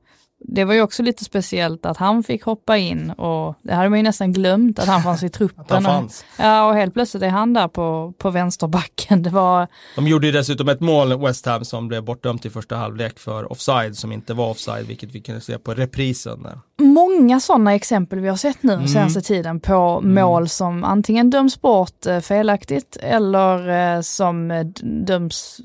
det var ju också lite speciellt att han fick hoppa in och det hade man ju nästan glömt att han fanns i truppen. Fanns. Och, ja, och helt plötsligt är han där på, på vänsterbacken. Det var... De gjorde ju dessutom ett mål, West Ham, som blev bortdömt i första halvlek för offside, som inte var offside, vilket vi kunde se på reprisen. Där. Många sådana exempel vi har sett nu mm. senaste tiden på mm. mål som antingen döms bort eh, felaktigt eller eh, som eh, döms...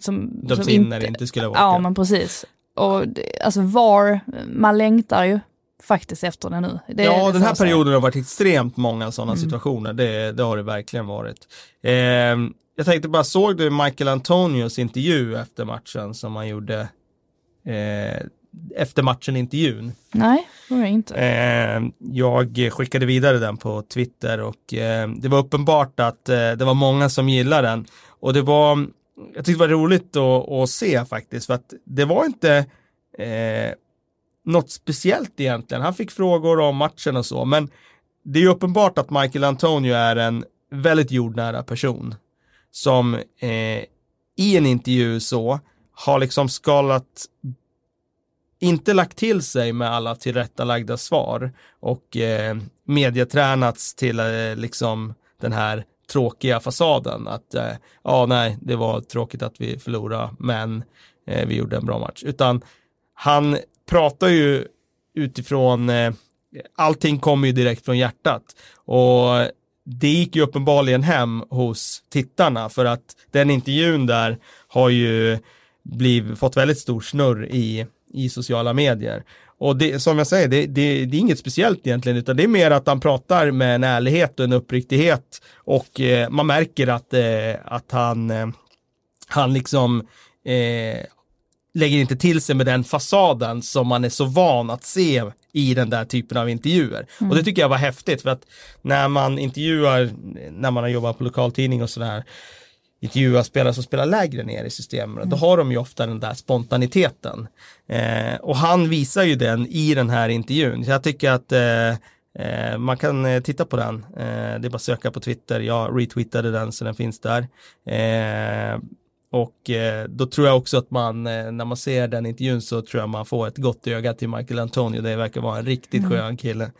Som, döms som in inte, när det inte skulle vara Ja, men precis. Och alltså VAR, man längtar ju faktiskt efter det nu. Det ja, den här perioden har varit extremt många sådana mm. situationer. Det, det, har det verkligen varit. Eh, jag tänkte bara, såg du Michael Antonios intervju efter matchen som han gjorde eh, efter matchen-intervjun? Nej, det var inte. Eh, jag skickade vidare den på Twitter och eh, det var uppenbart att eh, det var många som gillade den. Och det var jag tyckte det var roligt att, att, se faktiskt, för att det var inte eh, något speciellt egentligen. Han fick frågor om matchen och så, men det är uppenbart att Michael Antonio är en väldigt jordnära person som eh, i en intervju så har liksom skalat inte lagt till sig med alla tillrättalagda svar och eh, medietränats till eh, liksom den här tråkiga fasaden. Att eh, ja, nej, det var tråkigt att vi förlorade, men eh, vi gjorde en bra match. Utan han pratar ju utifrån, eh, allting kommer ju direkt från hjärtat. Och det gick ju uppenbarligen hem hos tittarna för att den intervjun där har ju blivit, fått väldigt stor snurr i, i sociala medier. Och det, som jag säger, det, det, det, är inget speciellt egentligen, utan det är mer att han pratar med en ärlighet och en uppriktighet och eh, man märker att, eh, att han, eh, han liksom eh, lägger inte till sig med den fasaden som man är så van att se i den där typen av intervjuer. Mm. Och det tycker jag var häftigt för att när man intervjuar, när man har jobbat på lokaltidning och sådär, intervjua spelare som spelar lägre ner i systemen. Mm. Då har de ju ofta den där spontaniteten. Eh, och han visar ju den i den här intervjun. Så jag tycker att eh, eh man kan eh, titta på den. Eh, det är bara att söka på Twitter. Jag retweetade den så den finns där. Och eh, då tror jag också att man, eh, när man ser den intervjun så tror jag man får ett gott öga till Michael Antonio. Det verkar vara en riktigt mm. skön kille.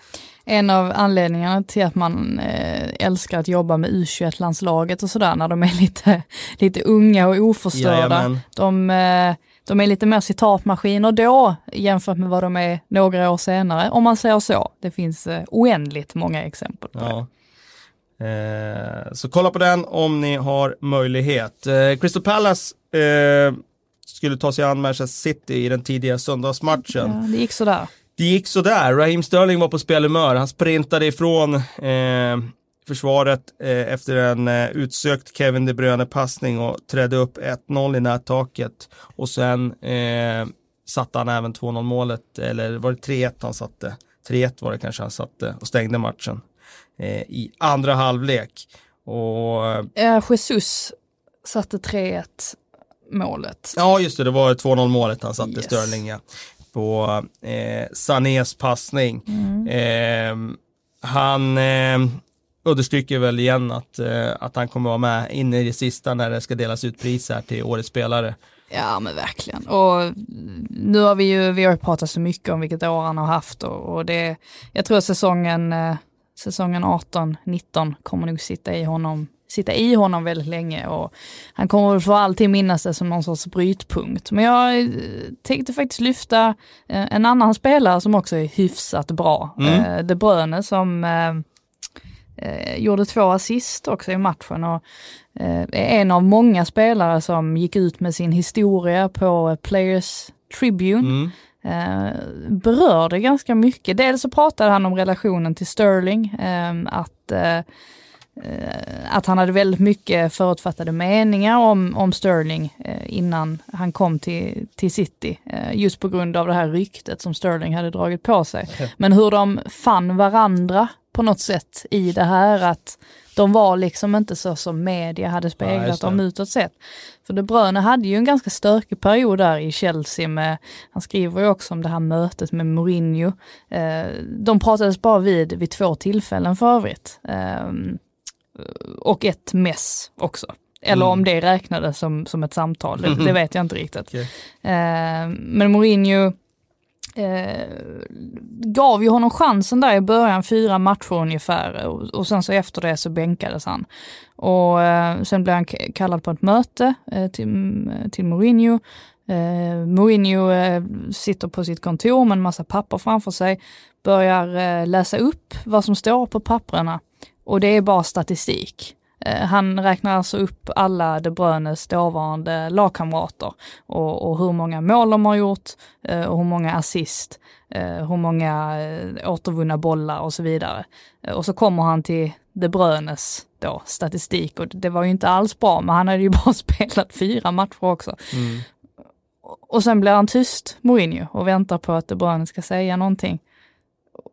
En av anledningarna till att man eh, älskar att jobba med U21-landslaget och sådär när de är lite, lite unga och oförstörda. De, eh, de är lite mer citatmaskiner då jämfört med vad de är några år senare, om man säger så. Det finns eh, oändligt många exempel på ja. det. Eh, så kolla på den om ni har möjlighet. Eh, Crystal Palace eh, skulle ta sig an Manchester City i den tidiga söndagsmatchen. Ja, det gick sådär. Det gick sådär. Raheem Sterling var på spelhumör. Han sprintade ifrån försvaret efter en utsökt Kevin De Bruyne-passning och trädde upp 1-0 i nättaket. Och sen satte han även 2-0 målet, eller var det 3-1 han satte? 3-1 var det kanske han satte och stängde matchen i andra halvlek. Och, eh, Jesus satte 3-1 målet. Ja, just det, det var 2-0 målet han satte, yes. Sterling, ja. På eh, Sanés passning. Mm. Eh, han eh, understryker väl igen att, eh, att han kommer vara med in i det sista när det ska delas ut pris här till årets spelare. Ja men verkligen. Och nu har vi ju, vi har pratat så mycket om vilket år han har haft och, och det, jag tror säsongen eh, säsongen 18-19 kommer nog sitta i honom sitta i honom väldigt länge och han kommer för alltid minnas det som någon sorts brytpunkt. Men jag eh, tänkte faktiskt lyfta eh, en annan spelare som också är hyfsat bra. Mm. Eh, De Bruyne som gjorde två assist också i matchen och är en av många spelare som gick ut med sin historia på Players Tribune. Mm eh, berörde ganska mycket. Dels så pratade han om relationen till Sterling, eh, att eh, eh, att han hade väldigt mycket förutfattade meningar om, om Sterling innan han kom till, till City. Just på grund av det här ryktet som Sterling hade dragit på sig. Men hur de fann varandra på något sätt i det här att de var liksom inte så som media hade speglat ja, dem utåt sett. För De Bruyne hade ju en ganska stökig period där i Chelsea med, han skriver ju också om det här mötet med Mourinho. Eh, de pratades bara vid vid två tillfällen för övrigt. Eh, och ett mess också. Eller mm. om det räknades som, som ett samtal, det, det vet jag inte riktigt. Okay. Eh, men Mourinho eh, gav ju honom chansen där i början, fyra matcher ungefär och, och sen så efter det så bänkades han. Och eh, sen blev han kallad på ett möte eh, till, eh, till Mourinho. Eh, Mourinho eh, sitter på sitt kontor med en massa papper framför sig, börjar eh, läsa upp vad som står på papperna och det är bara statistik. Eh, han räknar alltså upp alla De Bruynes dåvarande lagkamrater och, och, hur många mål de har gjort eh, och hur många assist, eh, hur många återvunna bollar och så vidare. Och så kommer han till De Bruynes då, statistik och det var ju inte alls bra, men han hade ju bara spelat fyra matcher också. Mm. Och sen blir han tyst, Mourinho, och väntar på att De Bruyne ska säga någonting.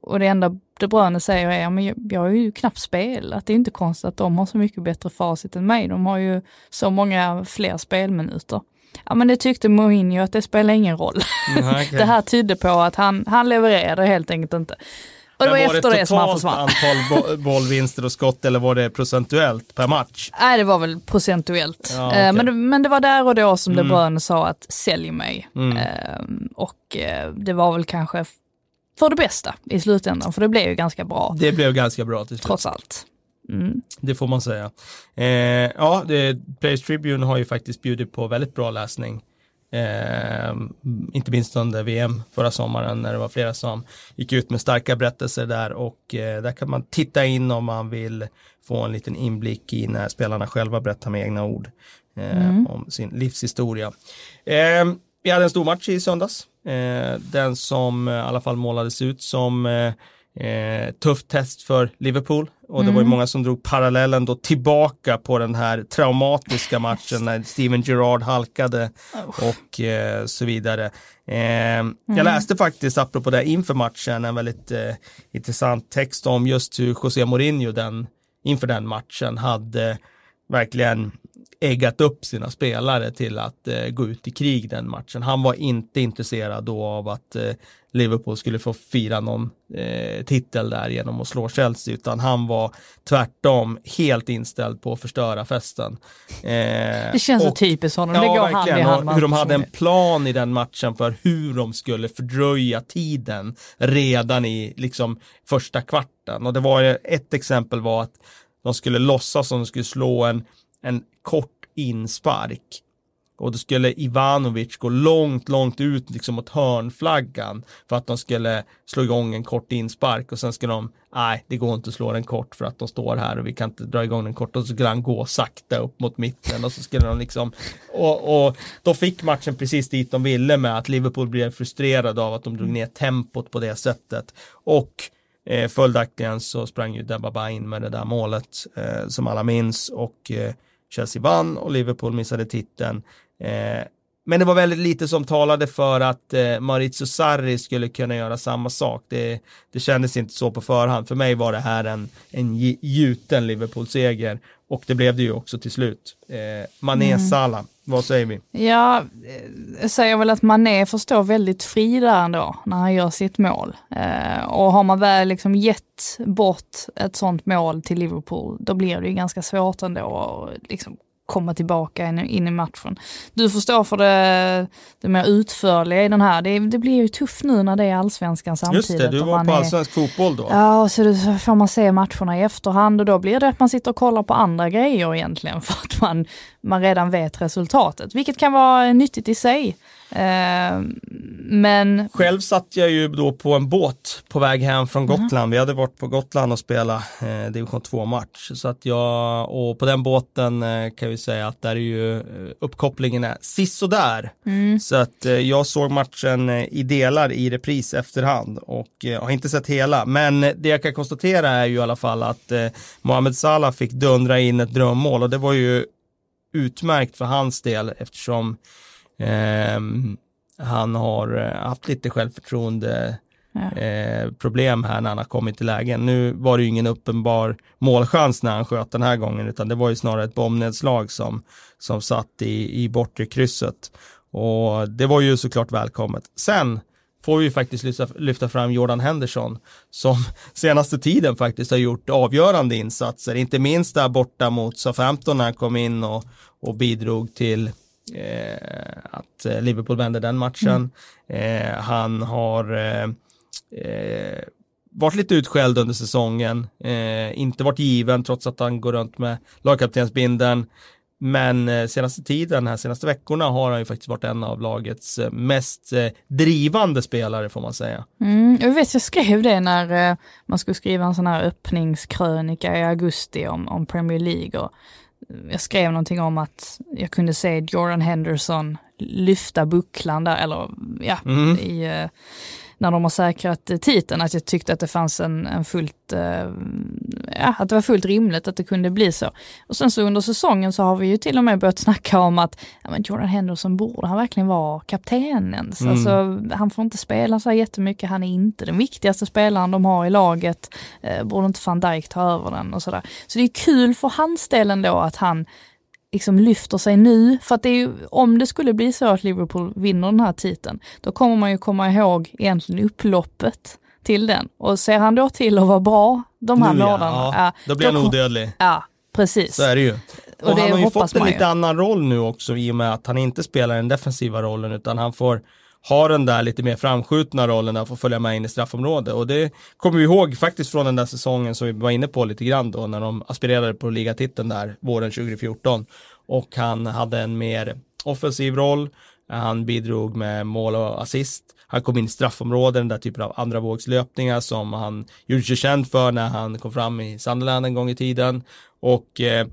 Och det enda De Bruyne säger är, men jag, har ju knappt spelat, det är inte konstigt att de har så mycket bättre facit än mig, de har ju så många fler spelminuter. Ja men det tyckte Mourinho att det spelar ingen roll. Mm, okay. det här tydde på att han, han levererade helt enkelt inte. Och det var, var efter det, det som han försvann. antal bollvinster och skott eller var det procentuellt per match? Nej, det var väl procentuellt. Ja, okay. men, det, men det var där och då som mm. De Bruyne sa att sälj mig. Mm. Ehm, och eh, det var väl kanske för det bästa i slutändan, för det blev ju ganska bra. Det blev ganska bra till slut. Trots allt. Mm. Det får man säga. Eh, ja, det, Players Tribune har ju faktiskt bjudit på väldigt bra läsning. Eh, inte minst under VM förra sommaren när det var flera som gick ut med starka berättelser där och eh, där kan man titta in om man vill få en liten inblick i när spelarna själva berättar med egna ord eh, mm. om sin livshistoria. Ehm, vi hade en stor match i söndags. Eh, den som eh, i alla fall målades ut som eh, tufft test för Liverpool. Och det mm. var ju mm. många som drog parallellen då tillbaka på den här traumatiska matchen när Steven Gerrard halkade och eh, så vidare. Eh, mm. Jag läste faktiskt, apropå det inför matchen, en väldigt intressant text om just hur José Mourinho den, inför den matchen hade verkligen äggat upp sina spelare till att eh, gå ut i krig den matchen. Han var inte intresserad då av att eh, Liverpool skulle få fira någon eh, titel där genom att slå Chelsea, utan han var tvärtom helt inställd på att förstöra festen. Eh, det känns så typiskt honom, ja, går hand i hand. Hur de hade en plan i den matchen för hur de skulle fördröja tiden redan i liksom första kvarten. Och det var ett exempel var att de skulle låtsas som de skulle slå en en kort inspark. Och då skulle Ivanovic gå långt, långt ut liksom mot hörnflaggan för att de skulle slå igång en kort inspark. Och sen skulle de, nej, det går inte att slå den kort för att de står här och vi kan inte dra igång den kort. Och så skulle han gå sakta upp mot mitten och så skulle de liksom, och, och då fick matchen precis dit de ville med att Liverpool blev frustrerade av att de drog ner tempot på det sättet. Och eh, följaktligen så sprang ju Debaba in med det där målet eh, som alla minns. Och eh, Chelsea vann och Liverpool missade titeln. Eh, men det var väldigt lite som talade för att eh, Maurizio Sarri skulle kunna göra samma sak. Det, det kändes inte så på förhand. För mig var det här en, en gjuten Liverpool-seger och det blev det ju också till slut. Eh, Mané mm. Salah, vad säger vi? Ja, jag säger väl att Mané får stå väldigt fri där ändå när han gör sitt mål. Eh, och har man väl liksom gett bort ett sånt mål till Liverpool, då blir det ju ganska svårt ändå att liksom komma tillbaka in, in, i matchen. Du förstår för det, det mer utförliga i den här. Det, det, blir ju tufft nu när det är allsvenskan samtidigt. Just det, du var på allsvensk är, fotboll då. Ja, och så, så får man se matcherna i efterhand och då blir det att man sitter och kollar på andra grejer egentligen för att man, man redan vet resultatet, vilket kan vara nyttigt i sig. Eh, men... Själv satt jag ju då på en båt på väg hem från Gotland. Mm. Vi hade varit på Gotland och spelat eh, division 2 match. Så att jag, och på den båten eh, kan vi säga att där är ju eh, uppkopplingen är sisådär. Mm. Så att eh, jag såg matchen eh, i delar i repris efterhand och eh, har inte sett hela. Men det jag kan konstatera är ju i alla fall att Mohamed Salah fick dundra in ett drömmål och det var ju utmärkt för hans del eftersom han har eh, haft lite självförtroende ja. eh, problem här när han har kommit till lägen. Nu var det ju ingen uppenbar målchans när han sköt den här gången utan det var ju snarare ett bombnedslag som, som satt i, i bortre krysset. Och det var ju såklart välkommet. Sen får vi faktiskt lyfta, lyfta fram Jordan Henderson som senaste tiden faktiskt har gjort avgörande insatser, inte minst där borta mot Southampton när han kom in och, och bidrog till Eh, att eh, Liverpool vände den matchen. Mm. Eh, han har eh, eh, varit lite utskälld under säsongen, eh, inte varit given trots att han går runt med lagkaptensbindeln. Men eh, senaste tiden, här senaste veckorna har han ju faktiskt varit en av lagets eh, mest eh, drivande spelare får man säga. Mm, jag vet, jag skrev det när man skulle skriva en sån här öppningskrönika i augusti om, om Premier League. Och jag skrev någonting om att jag kunde se Jordan Henderson lyfta bucklan där, eller ja, mm. i när de har säkrat titeln, att jag tyckte att det fanns en, en fullt, eh, ja, att det var fullt rimligt att det kunde bli så. Och sen så under säsongen så har vi ju till och med börjat snacka om att ja, men Jordan Henderson borde han verkligen vara kaptenen. Mm. Alltså, han får inte spela så här jättemycket, han är inte den viktigaste spelaren de har i laget. Eh, borde inte van Dijk ta över den och sådär. Så det är kul för hans del ändå att han liksom lyfter sig nu. För att det är ju, om det skulle bli så att Liverpool vinner den här titeln, då kommer man ju komma ihåg egentligen upploppet till den. Och ser han då till att vara bra de här månaderna, ja, ja, då blir han odödlig. Ja, precis. Så är det ju. Och, och han har ju fått en lite annan roll nu också i och med att han inte spelar den defensiva rollen utan han får har den där lite mer framskjutna rollen att få följa med in i straffområdet. Och det kommer vi ihåg faktiskt från den där säsongen som vi var inne på lite grann då när de aspirerade på ligatiteln där våren 2014. Och han hade en mer offensiv roll. Han bidrog med mål och assist. Han kom in i straffområden, den där typen av andra vågslöpningar som han gjorde sig känd för när han kom fram i Sunderland en gång i tiden. Och eh,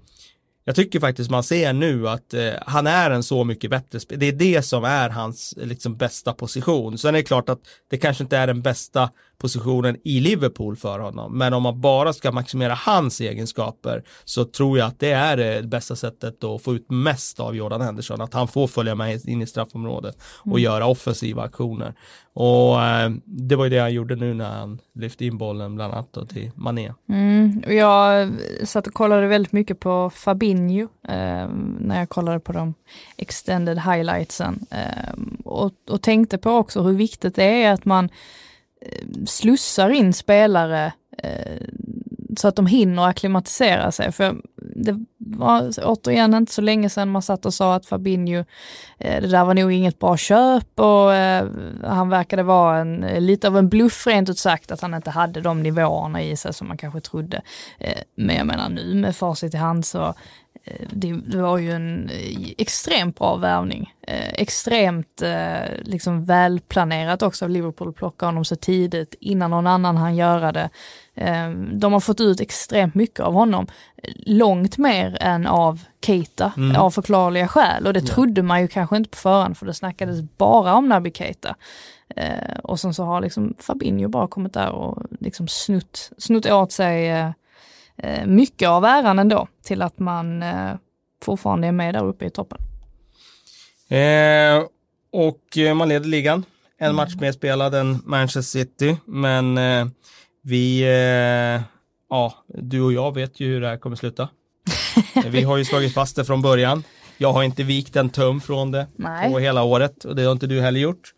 jag tycker faktiskt man ser nu att eh, han är en så mycket bättre spelare. Det är det som är hans liksom, bästa position. Sen är det klart att det kanske inte är den bästa positionen i Liverpool för honom. Men om man bara ska maximera hans egenskaper så tror jag att det är det bästa sättet att få ut mest av Jordan Henderson. Att han får följa med in i straffområdet och mm. göra offensiva aktioner. Och eh, det var ju det han gjorde nu när han lyfte in bollen bland annat till Mané. Mm, jag satt och kollade väldigt mycket på Fabinho eh, när jag kollade på de extended highlightsen eh, och, och tänkte på också hur viktigt det är att man Eh, slussar in spelare eh, så att de hinner acklimatisera sig. För det var återigen inte så länge sedan man satt och sa att Fabinho, eh, det där var nog inget bra köp och eh, han verkade vara en, eh, lite av en bluff rent ut sagt att han inte hade de nivåerna i sig som man kanske trodde. Eh, men jag menar nu med facit i hand så det, det, var ju en extremt bra värvning. Extremt liksom välplanerat också av Liverpool att plocka honom så tidigt innan någon annan han göra det. De har fått ut extremt mycket av honom. Långt mer än av Keita mm. av förklarliga skäl och det trodde man ju kanske inte på förhand för det snackades bara om Naby Keita. Eh, och sen så har liksom Fabinho bara kommit där och liksom snutt, snutt åt sig eh, Eh, mycket av äran ändå till att man eh, fortfarande är med där uppe i toppen. Eh, och man leder ligan. En match mer spelad än Manchester City, men eh, vi, eh, ja, du och jag vet ju hur det här kommer sluta. vi har ju slagit fast det från början. Jag har inte vikt en tum från det Nej. på hela året och det har inte du heller gjort.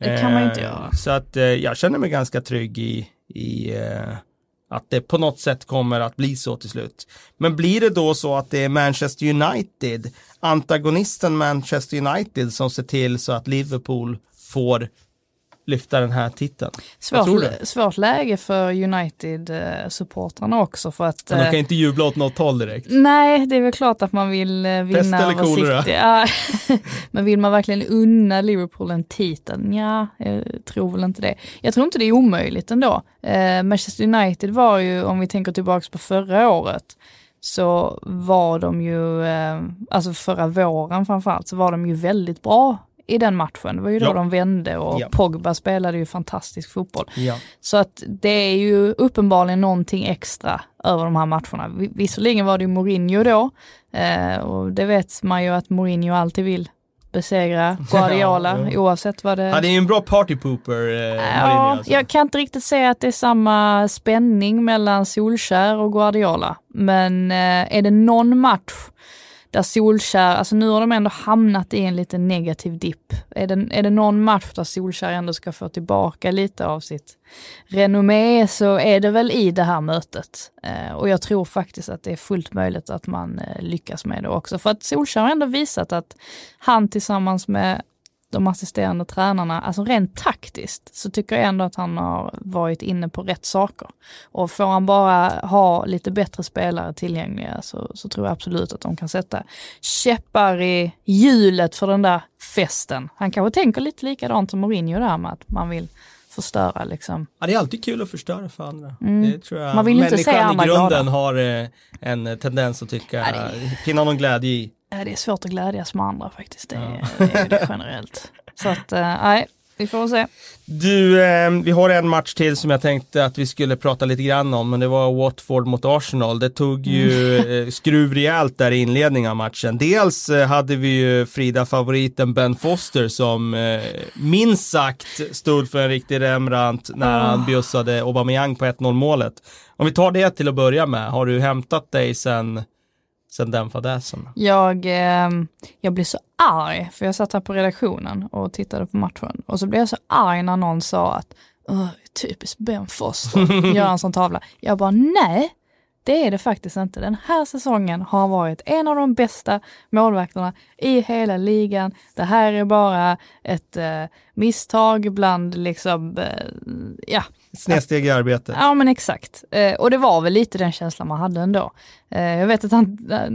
Det kan man inte göra. Så att jag känner mig ganska trygg i, i att det på något sätt kommer att bli så till slut. Men blir det då så att det är Manchester United, antagonisten Manchester United som ser till så att Liverpool får lyfta den här titeln. Svårt, svårt läge för United-supportrarna också för att... Men de kan eh, inte jubla åt något håll direkt. Nej, det är väl klart att man vill eh, vinna Pest eller? Ja. Men vill man verkligen unna Liverpool en titel? Ja, jag tror väl inte det. Jag tror inte det är omöjligt ändå. Eh, Manchester United var ju, om vi tänker tillbaks på förra året, så var de ju, alltså förra våren framförallt, så var de ju väldigt bra i den matchen. Det var ju då ja. de vände och ja. Pogba spelade ju fantastisk fotboll. Ja. Så att det är ju uppenbarligen någonting extra över de här matcherna. Visserligen var det ju Mourinho då eh, och det vet man ju att Mourinho alltid vill besegra Guardiola ja, oavsett vad det... Han är ju en bra partypooper. Eh, ja, alltså. jag kan inte riktigt säga att det är samma spänning mellan Solskär och Guardiola. Men eh, är det någon match där Solskär, alltså nu har de ändå hamnat i en lite negativ dipp. Är det, är det någon match där Solskär ändå ska få tillbaka lite av sitt renommé så är det väl i det här mötet. Eh, och jag tror faktiskt att det är fullt möjligt att man eh, lyckas med det också. För att Solskär har ändå visat att han tillsammans med de assisterande tränarna, alltså rent taktiskt så tycker jag ändå att han har varit inne på rätt saker. Och får han bara ha lite bättre spelare tillgängliga så, så tror jag absolut att de kan sätta käppar i hjulet för den där festen. Han kanske tänker lite likadant som Mourinho där med att man vill förstöra liksom. Ja, det är alltid kul att förstöra för andra. Mm. Det tror jag Man vill inte människan i grunden har eh, en tendens att tycka, Ja, det- finna någon glädje i. Ja, det är svårt att glädjas med andra faktiskt. Det är det, är det generellt. Så att, eh, nej, vi får se. Du, eh, vi har en match till som jag tänkte att vi skulle prata lite grann om, men det var Watford mot Arsenal. Det tog ju Mm. eh, skruv rejält där i inledningen av matchen. Dels eh, hade vi ju Frida-favoriten Ben Foster som eh, minst sagt stod för en riktig Rembrandt när Ah. han bjussade Aubameyang på 1-0 målet. Om vi tar det till att börja med, har du hämtat dig sen, sen den fadäsen? Jag, eh, jag blev så arg, för jag satt här på redaktionen och tittade på matchen. Och så blev jag så arg när någon sa att "Åh, typiskt Ben Foster, gör en sån tavla. Jag bara nej, det är det faktiskt inte. Den här säsongen har varit en av de bästa målvakterna i hela ligan. Det här är bara ett eh, misstag bland liksom, eh, ja, Snedsteg i arbetet. Ja men exakt. Eh, och det var väl lite den känslan man hade ändå. Eh, jag vet att han, eh,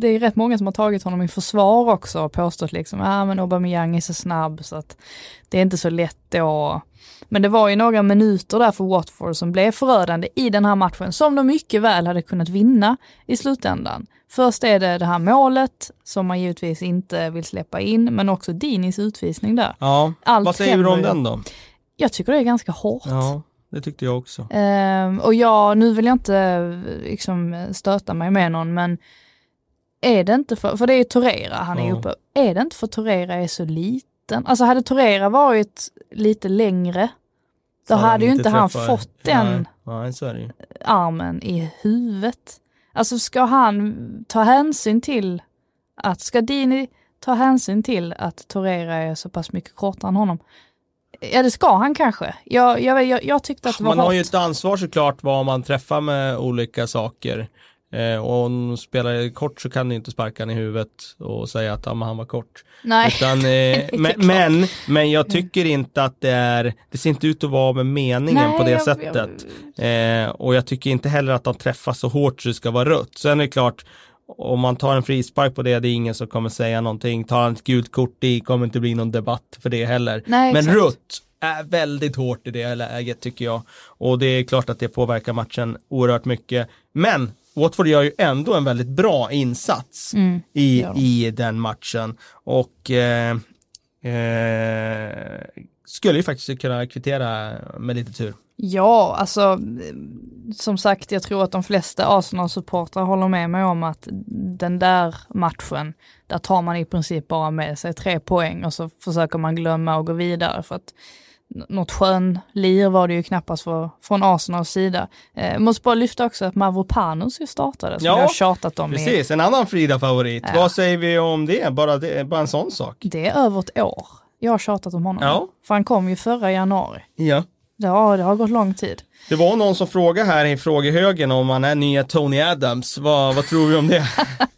det är rätt många som har tagit honom i försvar också och påstått liksom, ja men Aubameyang är så snabb så att det är inte så lätt då. Men det var ju några minuter där för Watford som blev förödande i den här matchen som de mycket väl hade kunnat vinna i slutändan. Först är det det här målet som man givetvis inte vill släppa in, men också Dinis utvisning där. Ja, Allt vad säger du om den då? Jag tycker det är ganska hårt. Ja, det tyckte jag också. Ehm, och jag, nu vill jag inte liksom stöta mig med någon, men är det inte för, för det är Torera han är Ja. uppe, är det inte för Torera är så liten? Alltså hade Torera varit lite längre, då Så hade ju inte han fått den Nej, nej, är ju. armen i huvudet. Alltså ska han ta hänsyn till att, ska Dini ta hänsyn till att Torera är så pass mycket kortare än honom? Ja det ska han kanske. Jag, jag, jag, jag tyckte att det var Man har hårt. ju ett ansvar såklart vad man träffar med olika saker. Eh, och om spelar kort så kan du inte sparka han i huvudet och säga att men han var kort. Nej. Utan, eh, men, men, men jag tycker inte att det är, det ser inte ut att vara med meningen Nej, på det jag- sättet. Eh, och jag tycker inte heller att de träffar så hårt så det ska vara rött. Sen är det klart, om man tar en frispark på det, det är ingen som kommer säga någonting. Tar han ett gult kort, det kommer inte bli någon debatt för det heller. Nej, Men rött är väldigt hårt i det läget tycker jag. Och det är klart att det påverkar matchen oerhört mycket. Men Watford gör ju ändå en väldigt bra insats Mm, i, de. i den matchen. Och eh, eh, skulle ju faktiskt kunna kvittera med lite tur. Ja, alltså som sagt, jag tror att de flesta Arsenal-supportrar håller med mig om att den där matchen, där tar man i princip bara med sig tre poäng och så försöker man glömma och gå vidare för att något skön lir var det ju knappast för, från Arsenals sida. Eh, måste bara lyfta också att Mavropanos ju startade, som Ja, jag har tjatat om i, Precis, en annan Frida-favorit. Ja. Vad säger vi om det? Bara, det? bara en sån sak. det är över ett år. Jag har tjatat om honom. Ja. För han kom ju förra januari. Ja. Ja, det har gått lång tid. Det var någon som frågade här i frågehögen om han är nya Tony Adams. Vad, vad tror vi om det?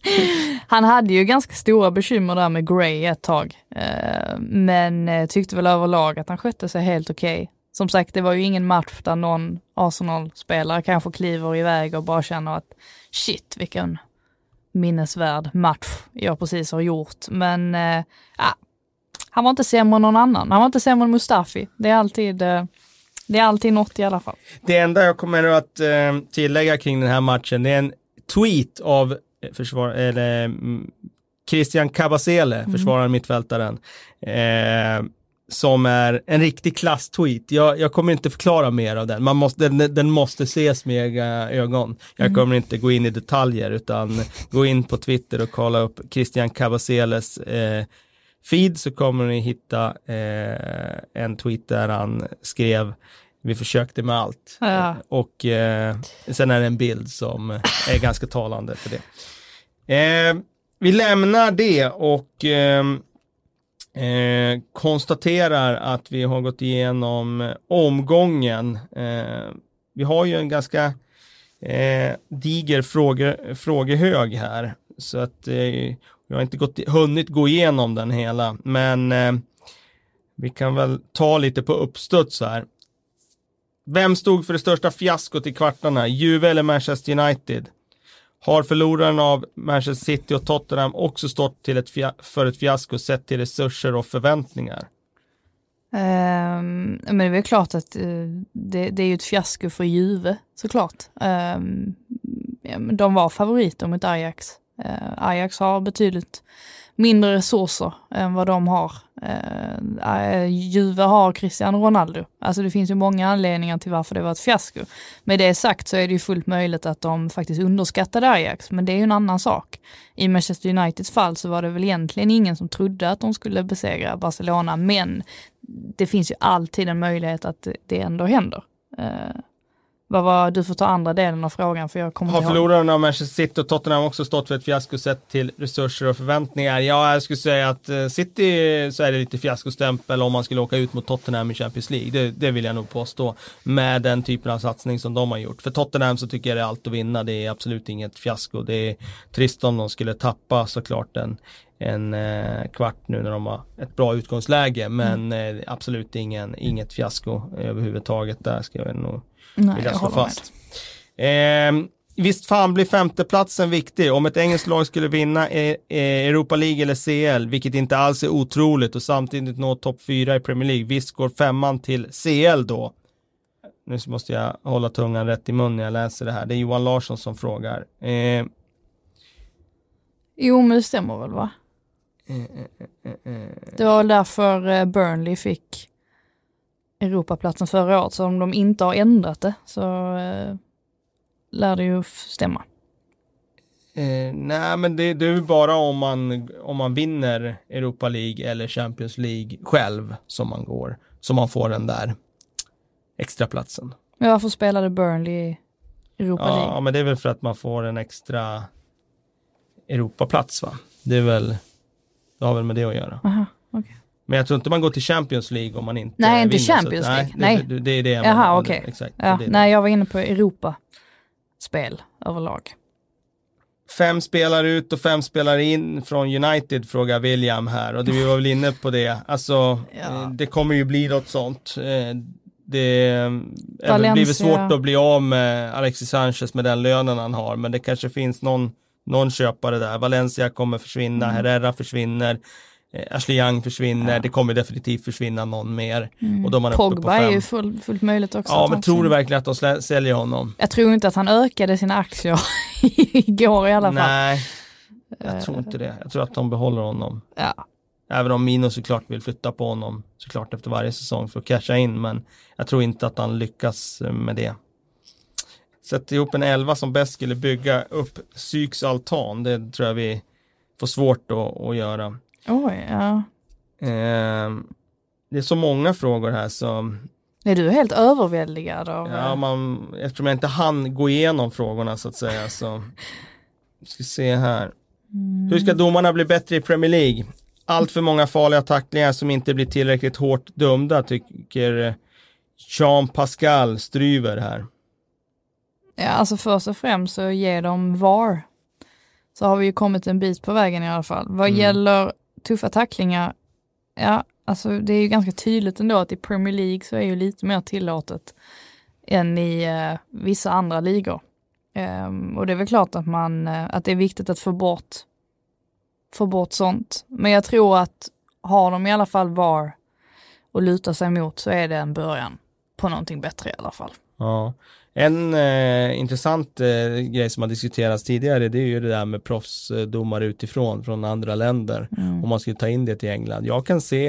Han hade ju ganska stora bekymmer där med Gray ett tag. Eh, men eh, tyckte väl överlag att han skötte sig helt okej. Som sagt, det var ju ingen match där någon Arsenal-spelare kanske kliver iväg och bara känner att shit, vilken minnesvärd match jag precis har gjort. Men ja, han var inte sämre än någon annan. Han var inte sämre än Mustafi. Det är alltid, eh, det är alltid något i alla fall. Det enda jag kommer att eh, tillägga kring den här matchen, det är en tweet av eh, försvar, eller, mm, Christian Kabasele, försvararen mittfältaren, eh, som är en riktig klasstweet. Jag, jag kommer inte förklara mer av den. Man måste, den, den måste ses med egna ögon. Jag kommer inte gå in i detaljer utan gå in på Twitter och kolla upp Christian Kabaseles eh, feed så kommer ni hitta eh, en tweet där han skrev vi försökte med allt. Ja. Och eh, sen är det en bild som är ganska talande för det. Eh, vi lämnar det och eh, eh, konstaterar att vi har gått igenom omgången. Eh, vi har ju en ganska eh, diger fråge, frågehög här. Så att vi har inte gått, hunnit gå igenom den hela. Men eh, vi kan väl ta lite på uppstuds här. Vem stod för det största fiaskot i kvartarna? Juve eller Manchester United? Har förloraren av Manchester City och Tottenham också stått till ett för ett fiasko sett till resurser och förväntningar? Um, men det är väl klart att uh, det, det, är ju ett fiasko för Juve såklart. Um, ja, de var favoriter mot Ajax. Eh, Ajax har betydligt mindre resurser än vad de har. Eh, eh, Juve har Cristiano Ronaldo. Alltså det finns ju många anledningar till varför det var ett fiasko. Med det sagt så är det ju fullt möjligt att de faktiskt underskattade Ajax, men det är ju en annan sak. I Manchester Uniteds fall så var det väl egentligen ingen som trodde att de skulle besegra Barcelona, men det finns ju alltid en möjlighet att det ändå händer. Eh, vad var, du får ta andra delen av frågan för jag kommer Har förloraren av Manchester City och Tottenham också stått för ett fiasko sett till resurser och förväntningar? Ja, jag skulle säga att uh, City så är det lite fiaskostämpel om man skulle åka ut mot Tottenham i Champions League. Det, det, vill jag nog påstå. Med den typen av satsning som de har gjort. För Tottenham så tycker jag det är allt att vinna. Det är absolut inget fiasko. Det är trist om de skulle tappa såklart en, en eh, kvart nu när de har ett bra utgångsläge. Men mm. eh, absolut ingen, inget fiasko överhuvudtaget där ska jag nog Nej, vilja slå fast. Eh, visst fan blir femteplatsen viktig. Om ett engelskt lag skulle vinna e e Europa League eller CL, vilket inte alls är otroligt och samtidigt nå topp fyra i Premier League, visst går femman till CL då? Nu måste jag hålla tungan rätt i mun när jag läser det här. Det är Johan Larsson som frågar. Eh, jo, men det stämmer väl va? Det var därför eh, Burnley fick Europaplatsen förra året, så om de inte har ändrat det så eh, lär det ju stämma. Eh, nej, men det, det är ju bara om man, om man vinner Europa League eller Champions League själv som man går, som man får den där extra platsen. Men varför spelade Burnley i Europa ja, League? Ja, men det är väl för att man får en extra Europaplats, va? Det är väl det har väl med det att göra. Aha. Men jag tror inte man går till Champions League om man inte Nej, inte vinner, Champions så, League. Nej, Det, det, är det jag Jaha, okej. Okay. Exakt. Ja, nej, jag var inne på Europa-spel överlag. Fem spelar ut och fem spelar in från United frågar William här och vi var väl inne på det. Alltså, ja. Eh, det kommer ju bli något sånt. Eh, det Valencia. blivit svårt att bli av med Alexis Sanchez med den lönen han har, men det kanske finns någon någon köpare där. Valencia kommer försvinna, mm. Herrera försvinner. Eh, Ashley Young försvinner, ja. det kommer definitivt försvinna någon mer. Mm. Och då man Pogba är ju full, fullt möjligt också. Ja, men tror du verkligen att de säljer honom? Jag tror inte att han ökade sina aktier igår i alla fall. Nej, jag tror inte det. Jag tror att de behåller honom. Ja. Även om Mino såklart vill flytta på honom såklart efter varje säsong för att casha in, men jag tror inte att han lyckas med det. Sätt ihop en elva som bäst skulle bygga upp Syks altan. Det tror jag vi får svårt att göra. Oj, ja. Eh, det är så många frågor här så är du helt överväldigad av? Ja, man, eftersom jag inte hann gå igenom frågorna så att säga så ska se här. Mm. Hur ska domarna bli bättre i Premier League? Allt för många farliga tacklingar som inte blir tillräckligt hårt dömda tycker Jean Pascal Stryver här. Ja, alltså först och främst så ger de VAR. Så har vi ju kommit en bit på vägen i alla fall. Vad mm. gäller tuffa tacklingar, ja, alltså det är ju ganska tydligt ändå att i Premier League så är ju lite mer tillåtet än i eh, vissa andra ligor. Um, och det är väl klart att man, eh, att det är viktigt att få bort, få bort sånt. Men jag tror att har de i alla fall VAR och luta sig mot så är det en början på någonting bättre i alla fall. Ja, en eh, intressant eh, grej som har diskuterats tidigare det är ju det där med proffsdomare utifrån från andra länder. Mm. Om man skulle ta in det till England. Jag kan se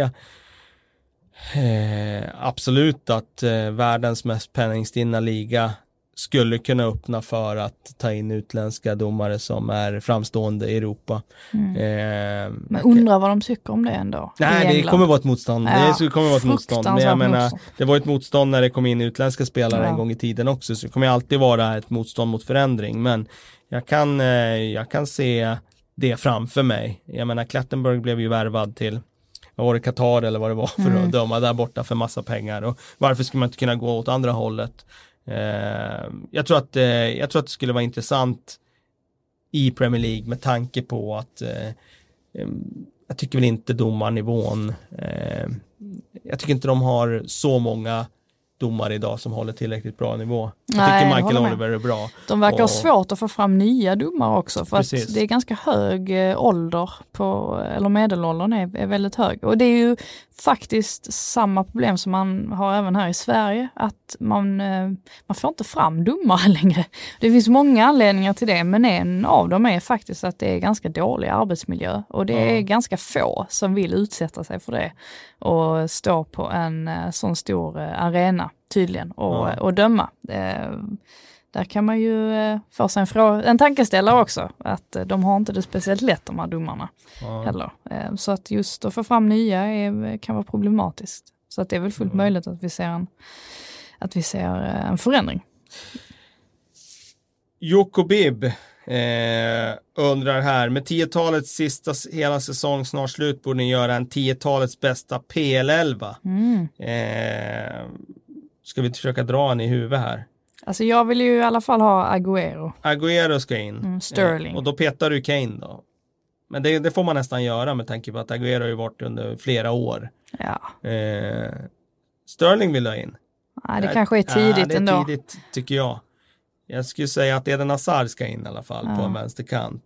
eh, absolut att eh, världens mest penningstinna liga skulle kunna öppna för att ta in utländska domare som är framstående i Europa. Mm. Eh, men undrar vad de tycker om det ändå? Nej, det kommer vara ett motstånd. Ja, det kommer vara ett motstånd. Men jag menar, det var ett motstånd när det kom in utländska spelare ja. en gång i tiden också, så det kommer alltid vara ett motstånd mot förändring. Men jag kan, eh, jag kan se det framför mig. Jag menar Klattenberg blev ju värvad till vad var det, Qatar eller vad det var för Mm. att döma där borta för massa pengar och varför skulle man inte kunna gå åt andra hållet? Eh, jag, tror att, eh, jag tror att det skulle vara intressant i Premier League med tanke på att eh, eh jag tycker väl inte domarnivån eh, jag tycker inte de har så många domare idag som håller tillräckligt bra nivå. Jag Nej, tycker jag Michael med. Oliver är bra. De verkar ha Och- svårt att få fram nya domare också för Precis. att det är ganska hög eh, ålder på, eller medelåldern är, är väldigt hög. Och det är ju faktiskt samma problem som man har även här i Sverige, att man, eh, man får inte fram domare längre. Det finns många anledningar till det, men en av dem är faktiskt att det är ganska dålig arbetsmiljö och det är Ja. ganska få som vill utsätta sig för det och stå på en eh, sån stor eh, arena tydligen och, Ja. och döma. Eh, där kan man ju eh, få sig en, en tankeställare också, att eh, de har inte det speciellt lätt de här domarna Ja. heller. Eh, så att just att få fram nya är, kan vara problematiskt. Så att det är väl fullt Mm. möjligt att vi ser en, att vi ser eh, en förändring. Joko Bibb eh, undrar här, med 10-talets sista hela säsong snart slut borde ni göra en 10-talets bästa PL11. Mm. Eh, ska vi försöka dra en i huvudet här? Alltså jag vill ju i alla fall ha Agüero. Agüero ska in. Mm, Sterling. Eh, och då petar du Kane då. Men det, det får man nästan göra med tanke på att Agüero har ju varit under flera år. Ja, Eh, Sterling vill ha in. Nej, det kanske är tidigt ja, det är ändå. tidigt tycker jag. Jag skulle säga att Eden Hazard ska in i alla fall på Ja. en vänsterkant.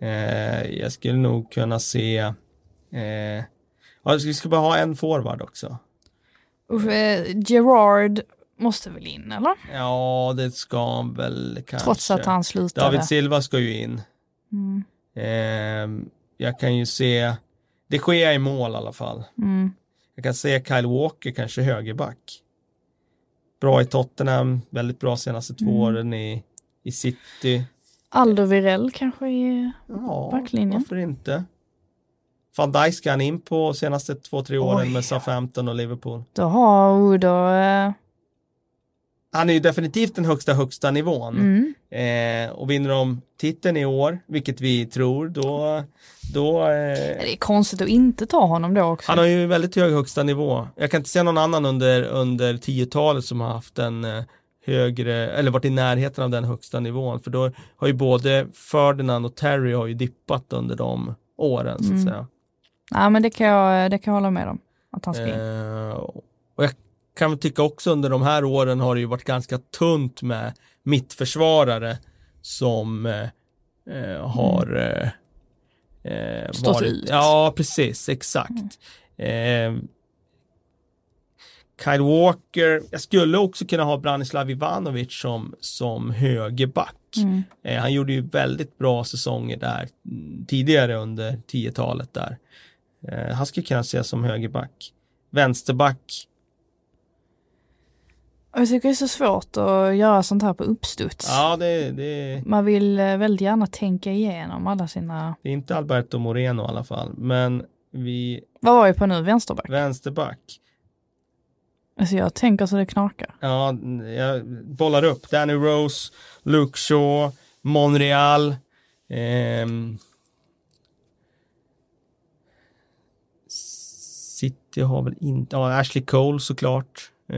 Eh, jag skulle nog kunna se eh, ja, vi ska bara ha en forward också. Usch, eh, Gerard måste väl in eller? Ja, det ska han väl kanske. Trots att han slutade. David Silva ska ju in. Mm. Eh, jag kan ju se, det sker i mål i alla fall. Mm. Jag kan se Kyle Walker kanske högerback. Bra i Tottenham, väldigt bra senaste två Mm. åren i, i City. Alderweireld kanske i... Ja, Backlinjen. varför inte? Van Dijk ska han in på senaste två, tre åren Oj. med Southampton och Liverpool. Då har, oh, då, eh, Han är ju definitivt den högsta, högsta nivån. mm. Eh, och vinner de titeln i år, vilket vi tror, då, då eh, Det är konstigt att inte ta honom då också. Han har ju väldigt hög högsta nivå. Jag kan inte se någon annan under, under 10-talet som har haft en eh, högre, eller varit i närheten av den högsta nivån. För då har ju både Ferdinand och Terry har ju dippat under de åren så att Mm. säga. Nej men det kan jag, det kan jag hålla med om. Att han ska in. Eh, och jag kan väl tycka också under de här åren har det ju varit ganska tunt med mittförsvarare som eh, eh, har eh, eh, Mm. Stått ut. Ja, precis, exakt. Eh, Kyle Walker, jag skulle också kunna ha Branislav Ivanovic som, som högerback. Mm. Eh, han gjorde ju väldigt bra säsonger där mm, tidigare under 10-talet där. Eh, han skulle kunna ses som högerback. Vänsterback, Jag tycker det är så svårt att göra sånt här på uppstuds. ja det, det, Man vill eh, väldigt gärna tänka igenom alla sina... det är inte Alberto Moreno i alla fall, men vi, Vad var vi på nu? Vänsterback? vänsterback. Alltså jag tänker så det knakar. Ja, jag bollar upp. Danny Rose, Luke Shaw, Monreal. ehm, City har väl inte, ja Ashley Cole såklart. Eh,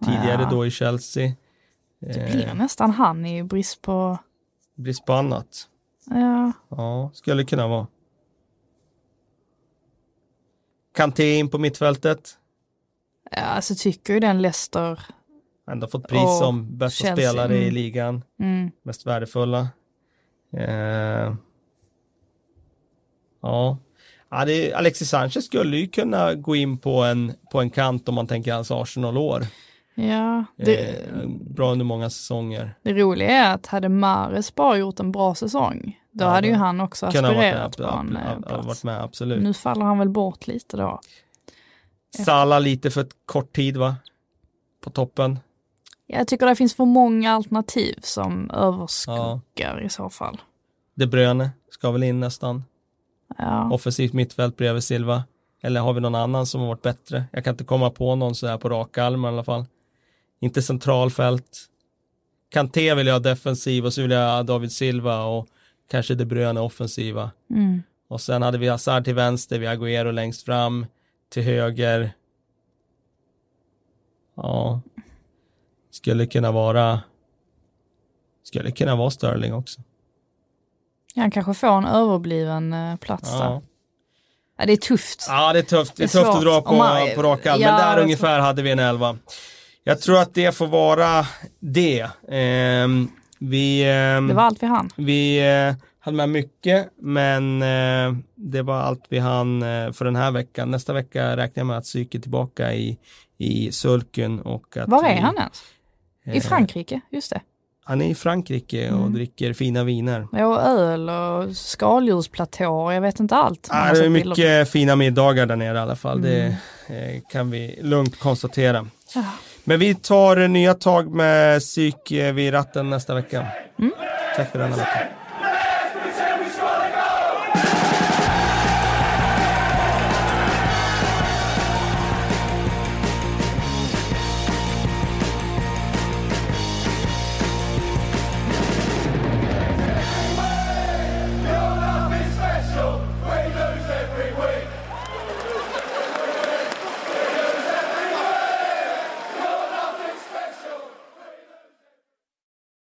tidigare Ja. då i Chelsea. Det blir Eh, nästan han i brist på... brist på annat. Ja, Ja, skulle kunna vara. Kanté in på mittfältet. ja alltså tycker ju den Leicester... Ändå fått pris Och som bästa Chelsea, spelare i mm. ligan. Mm. mest värdefulla. Eh, ja. Ja det, Alexis Sanchez skulle ju kunna gå in på en, på en kant om man tänker hans Arsenal-år. Ja, det, Eh, bra under många säsonger. det roliga är att hade Mares bara gjort en bra säsong, då Ja, hade ju han också ha varit med, aspirerat på en eh, ab- plats. varit med absolut. Nu faller han väl bort lite då. Salah lite för kort tid va? På toppen. Jag tycker det finns för många alternativ som överskuggar i så fall. De Bruyne ska väl in nästan. Ja. Offensivt mittfält bredvid Silva. Eller har vi någon annan som har varit bättre? Jag kan inte komma på någon sådär på rak arm i alla fall. Inte centralfält. Kanté vill jag ha defensiv och så vill jag ha David Silva och kanske De Bruyne offensiva. Mm. Och sen hade vi Hazard till vänster, vi Agüero längst fram, till höger. Ja, skulle kunna vara skulle kunna vara Sterling också. Han kanske får en överbliven eh, plats där. Ja. Ja, det är tufft. ja, det är tufft. Det är, Det är tufft att dra på, man- på rak arm, Ja, men där ungefär hade vi en elva. Jag tror att det får vara det. Ehm, vi ehm, Det var allt vi hann. Vi eh, hade med mycket, men eh, det var allt vi hann eh, för den här veckan. Nästa vecka räknar jag med att psyket tillbaka i, i sulken. Och att Var är vi, han ens? I eh, Frankrike, just det. Han är i Frankrike och Mm. dricker fina viner. Ja, och öl och skaldjursplatåer, jag vet inte allt. Har det är sett bilder mycket fina middagar där nere i alla fall. Mm. Det eh, kan vi lugnt konstatera. Ja. Men vi tar nya tag med psyk eh, vid ratten nästa vecka. Mm. Tack för denna vecka.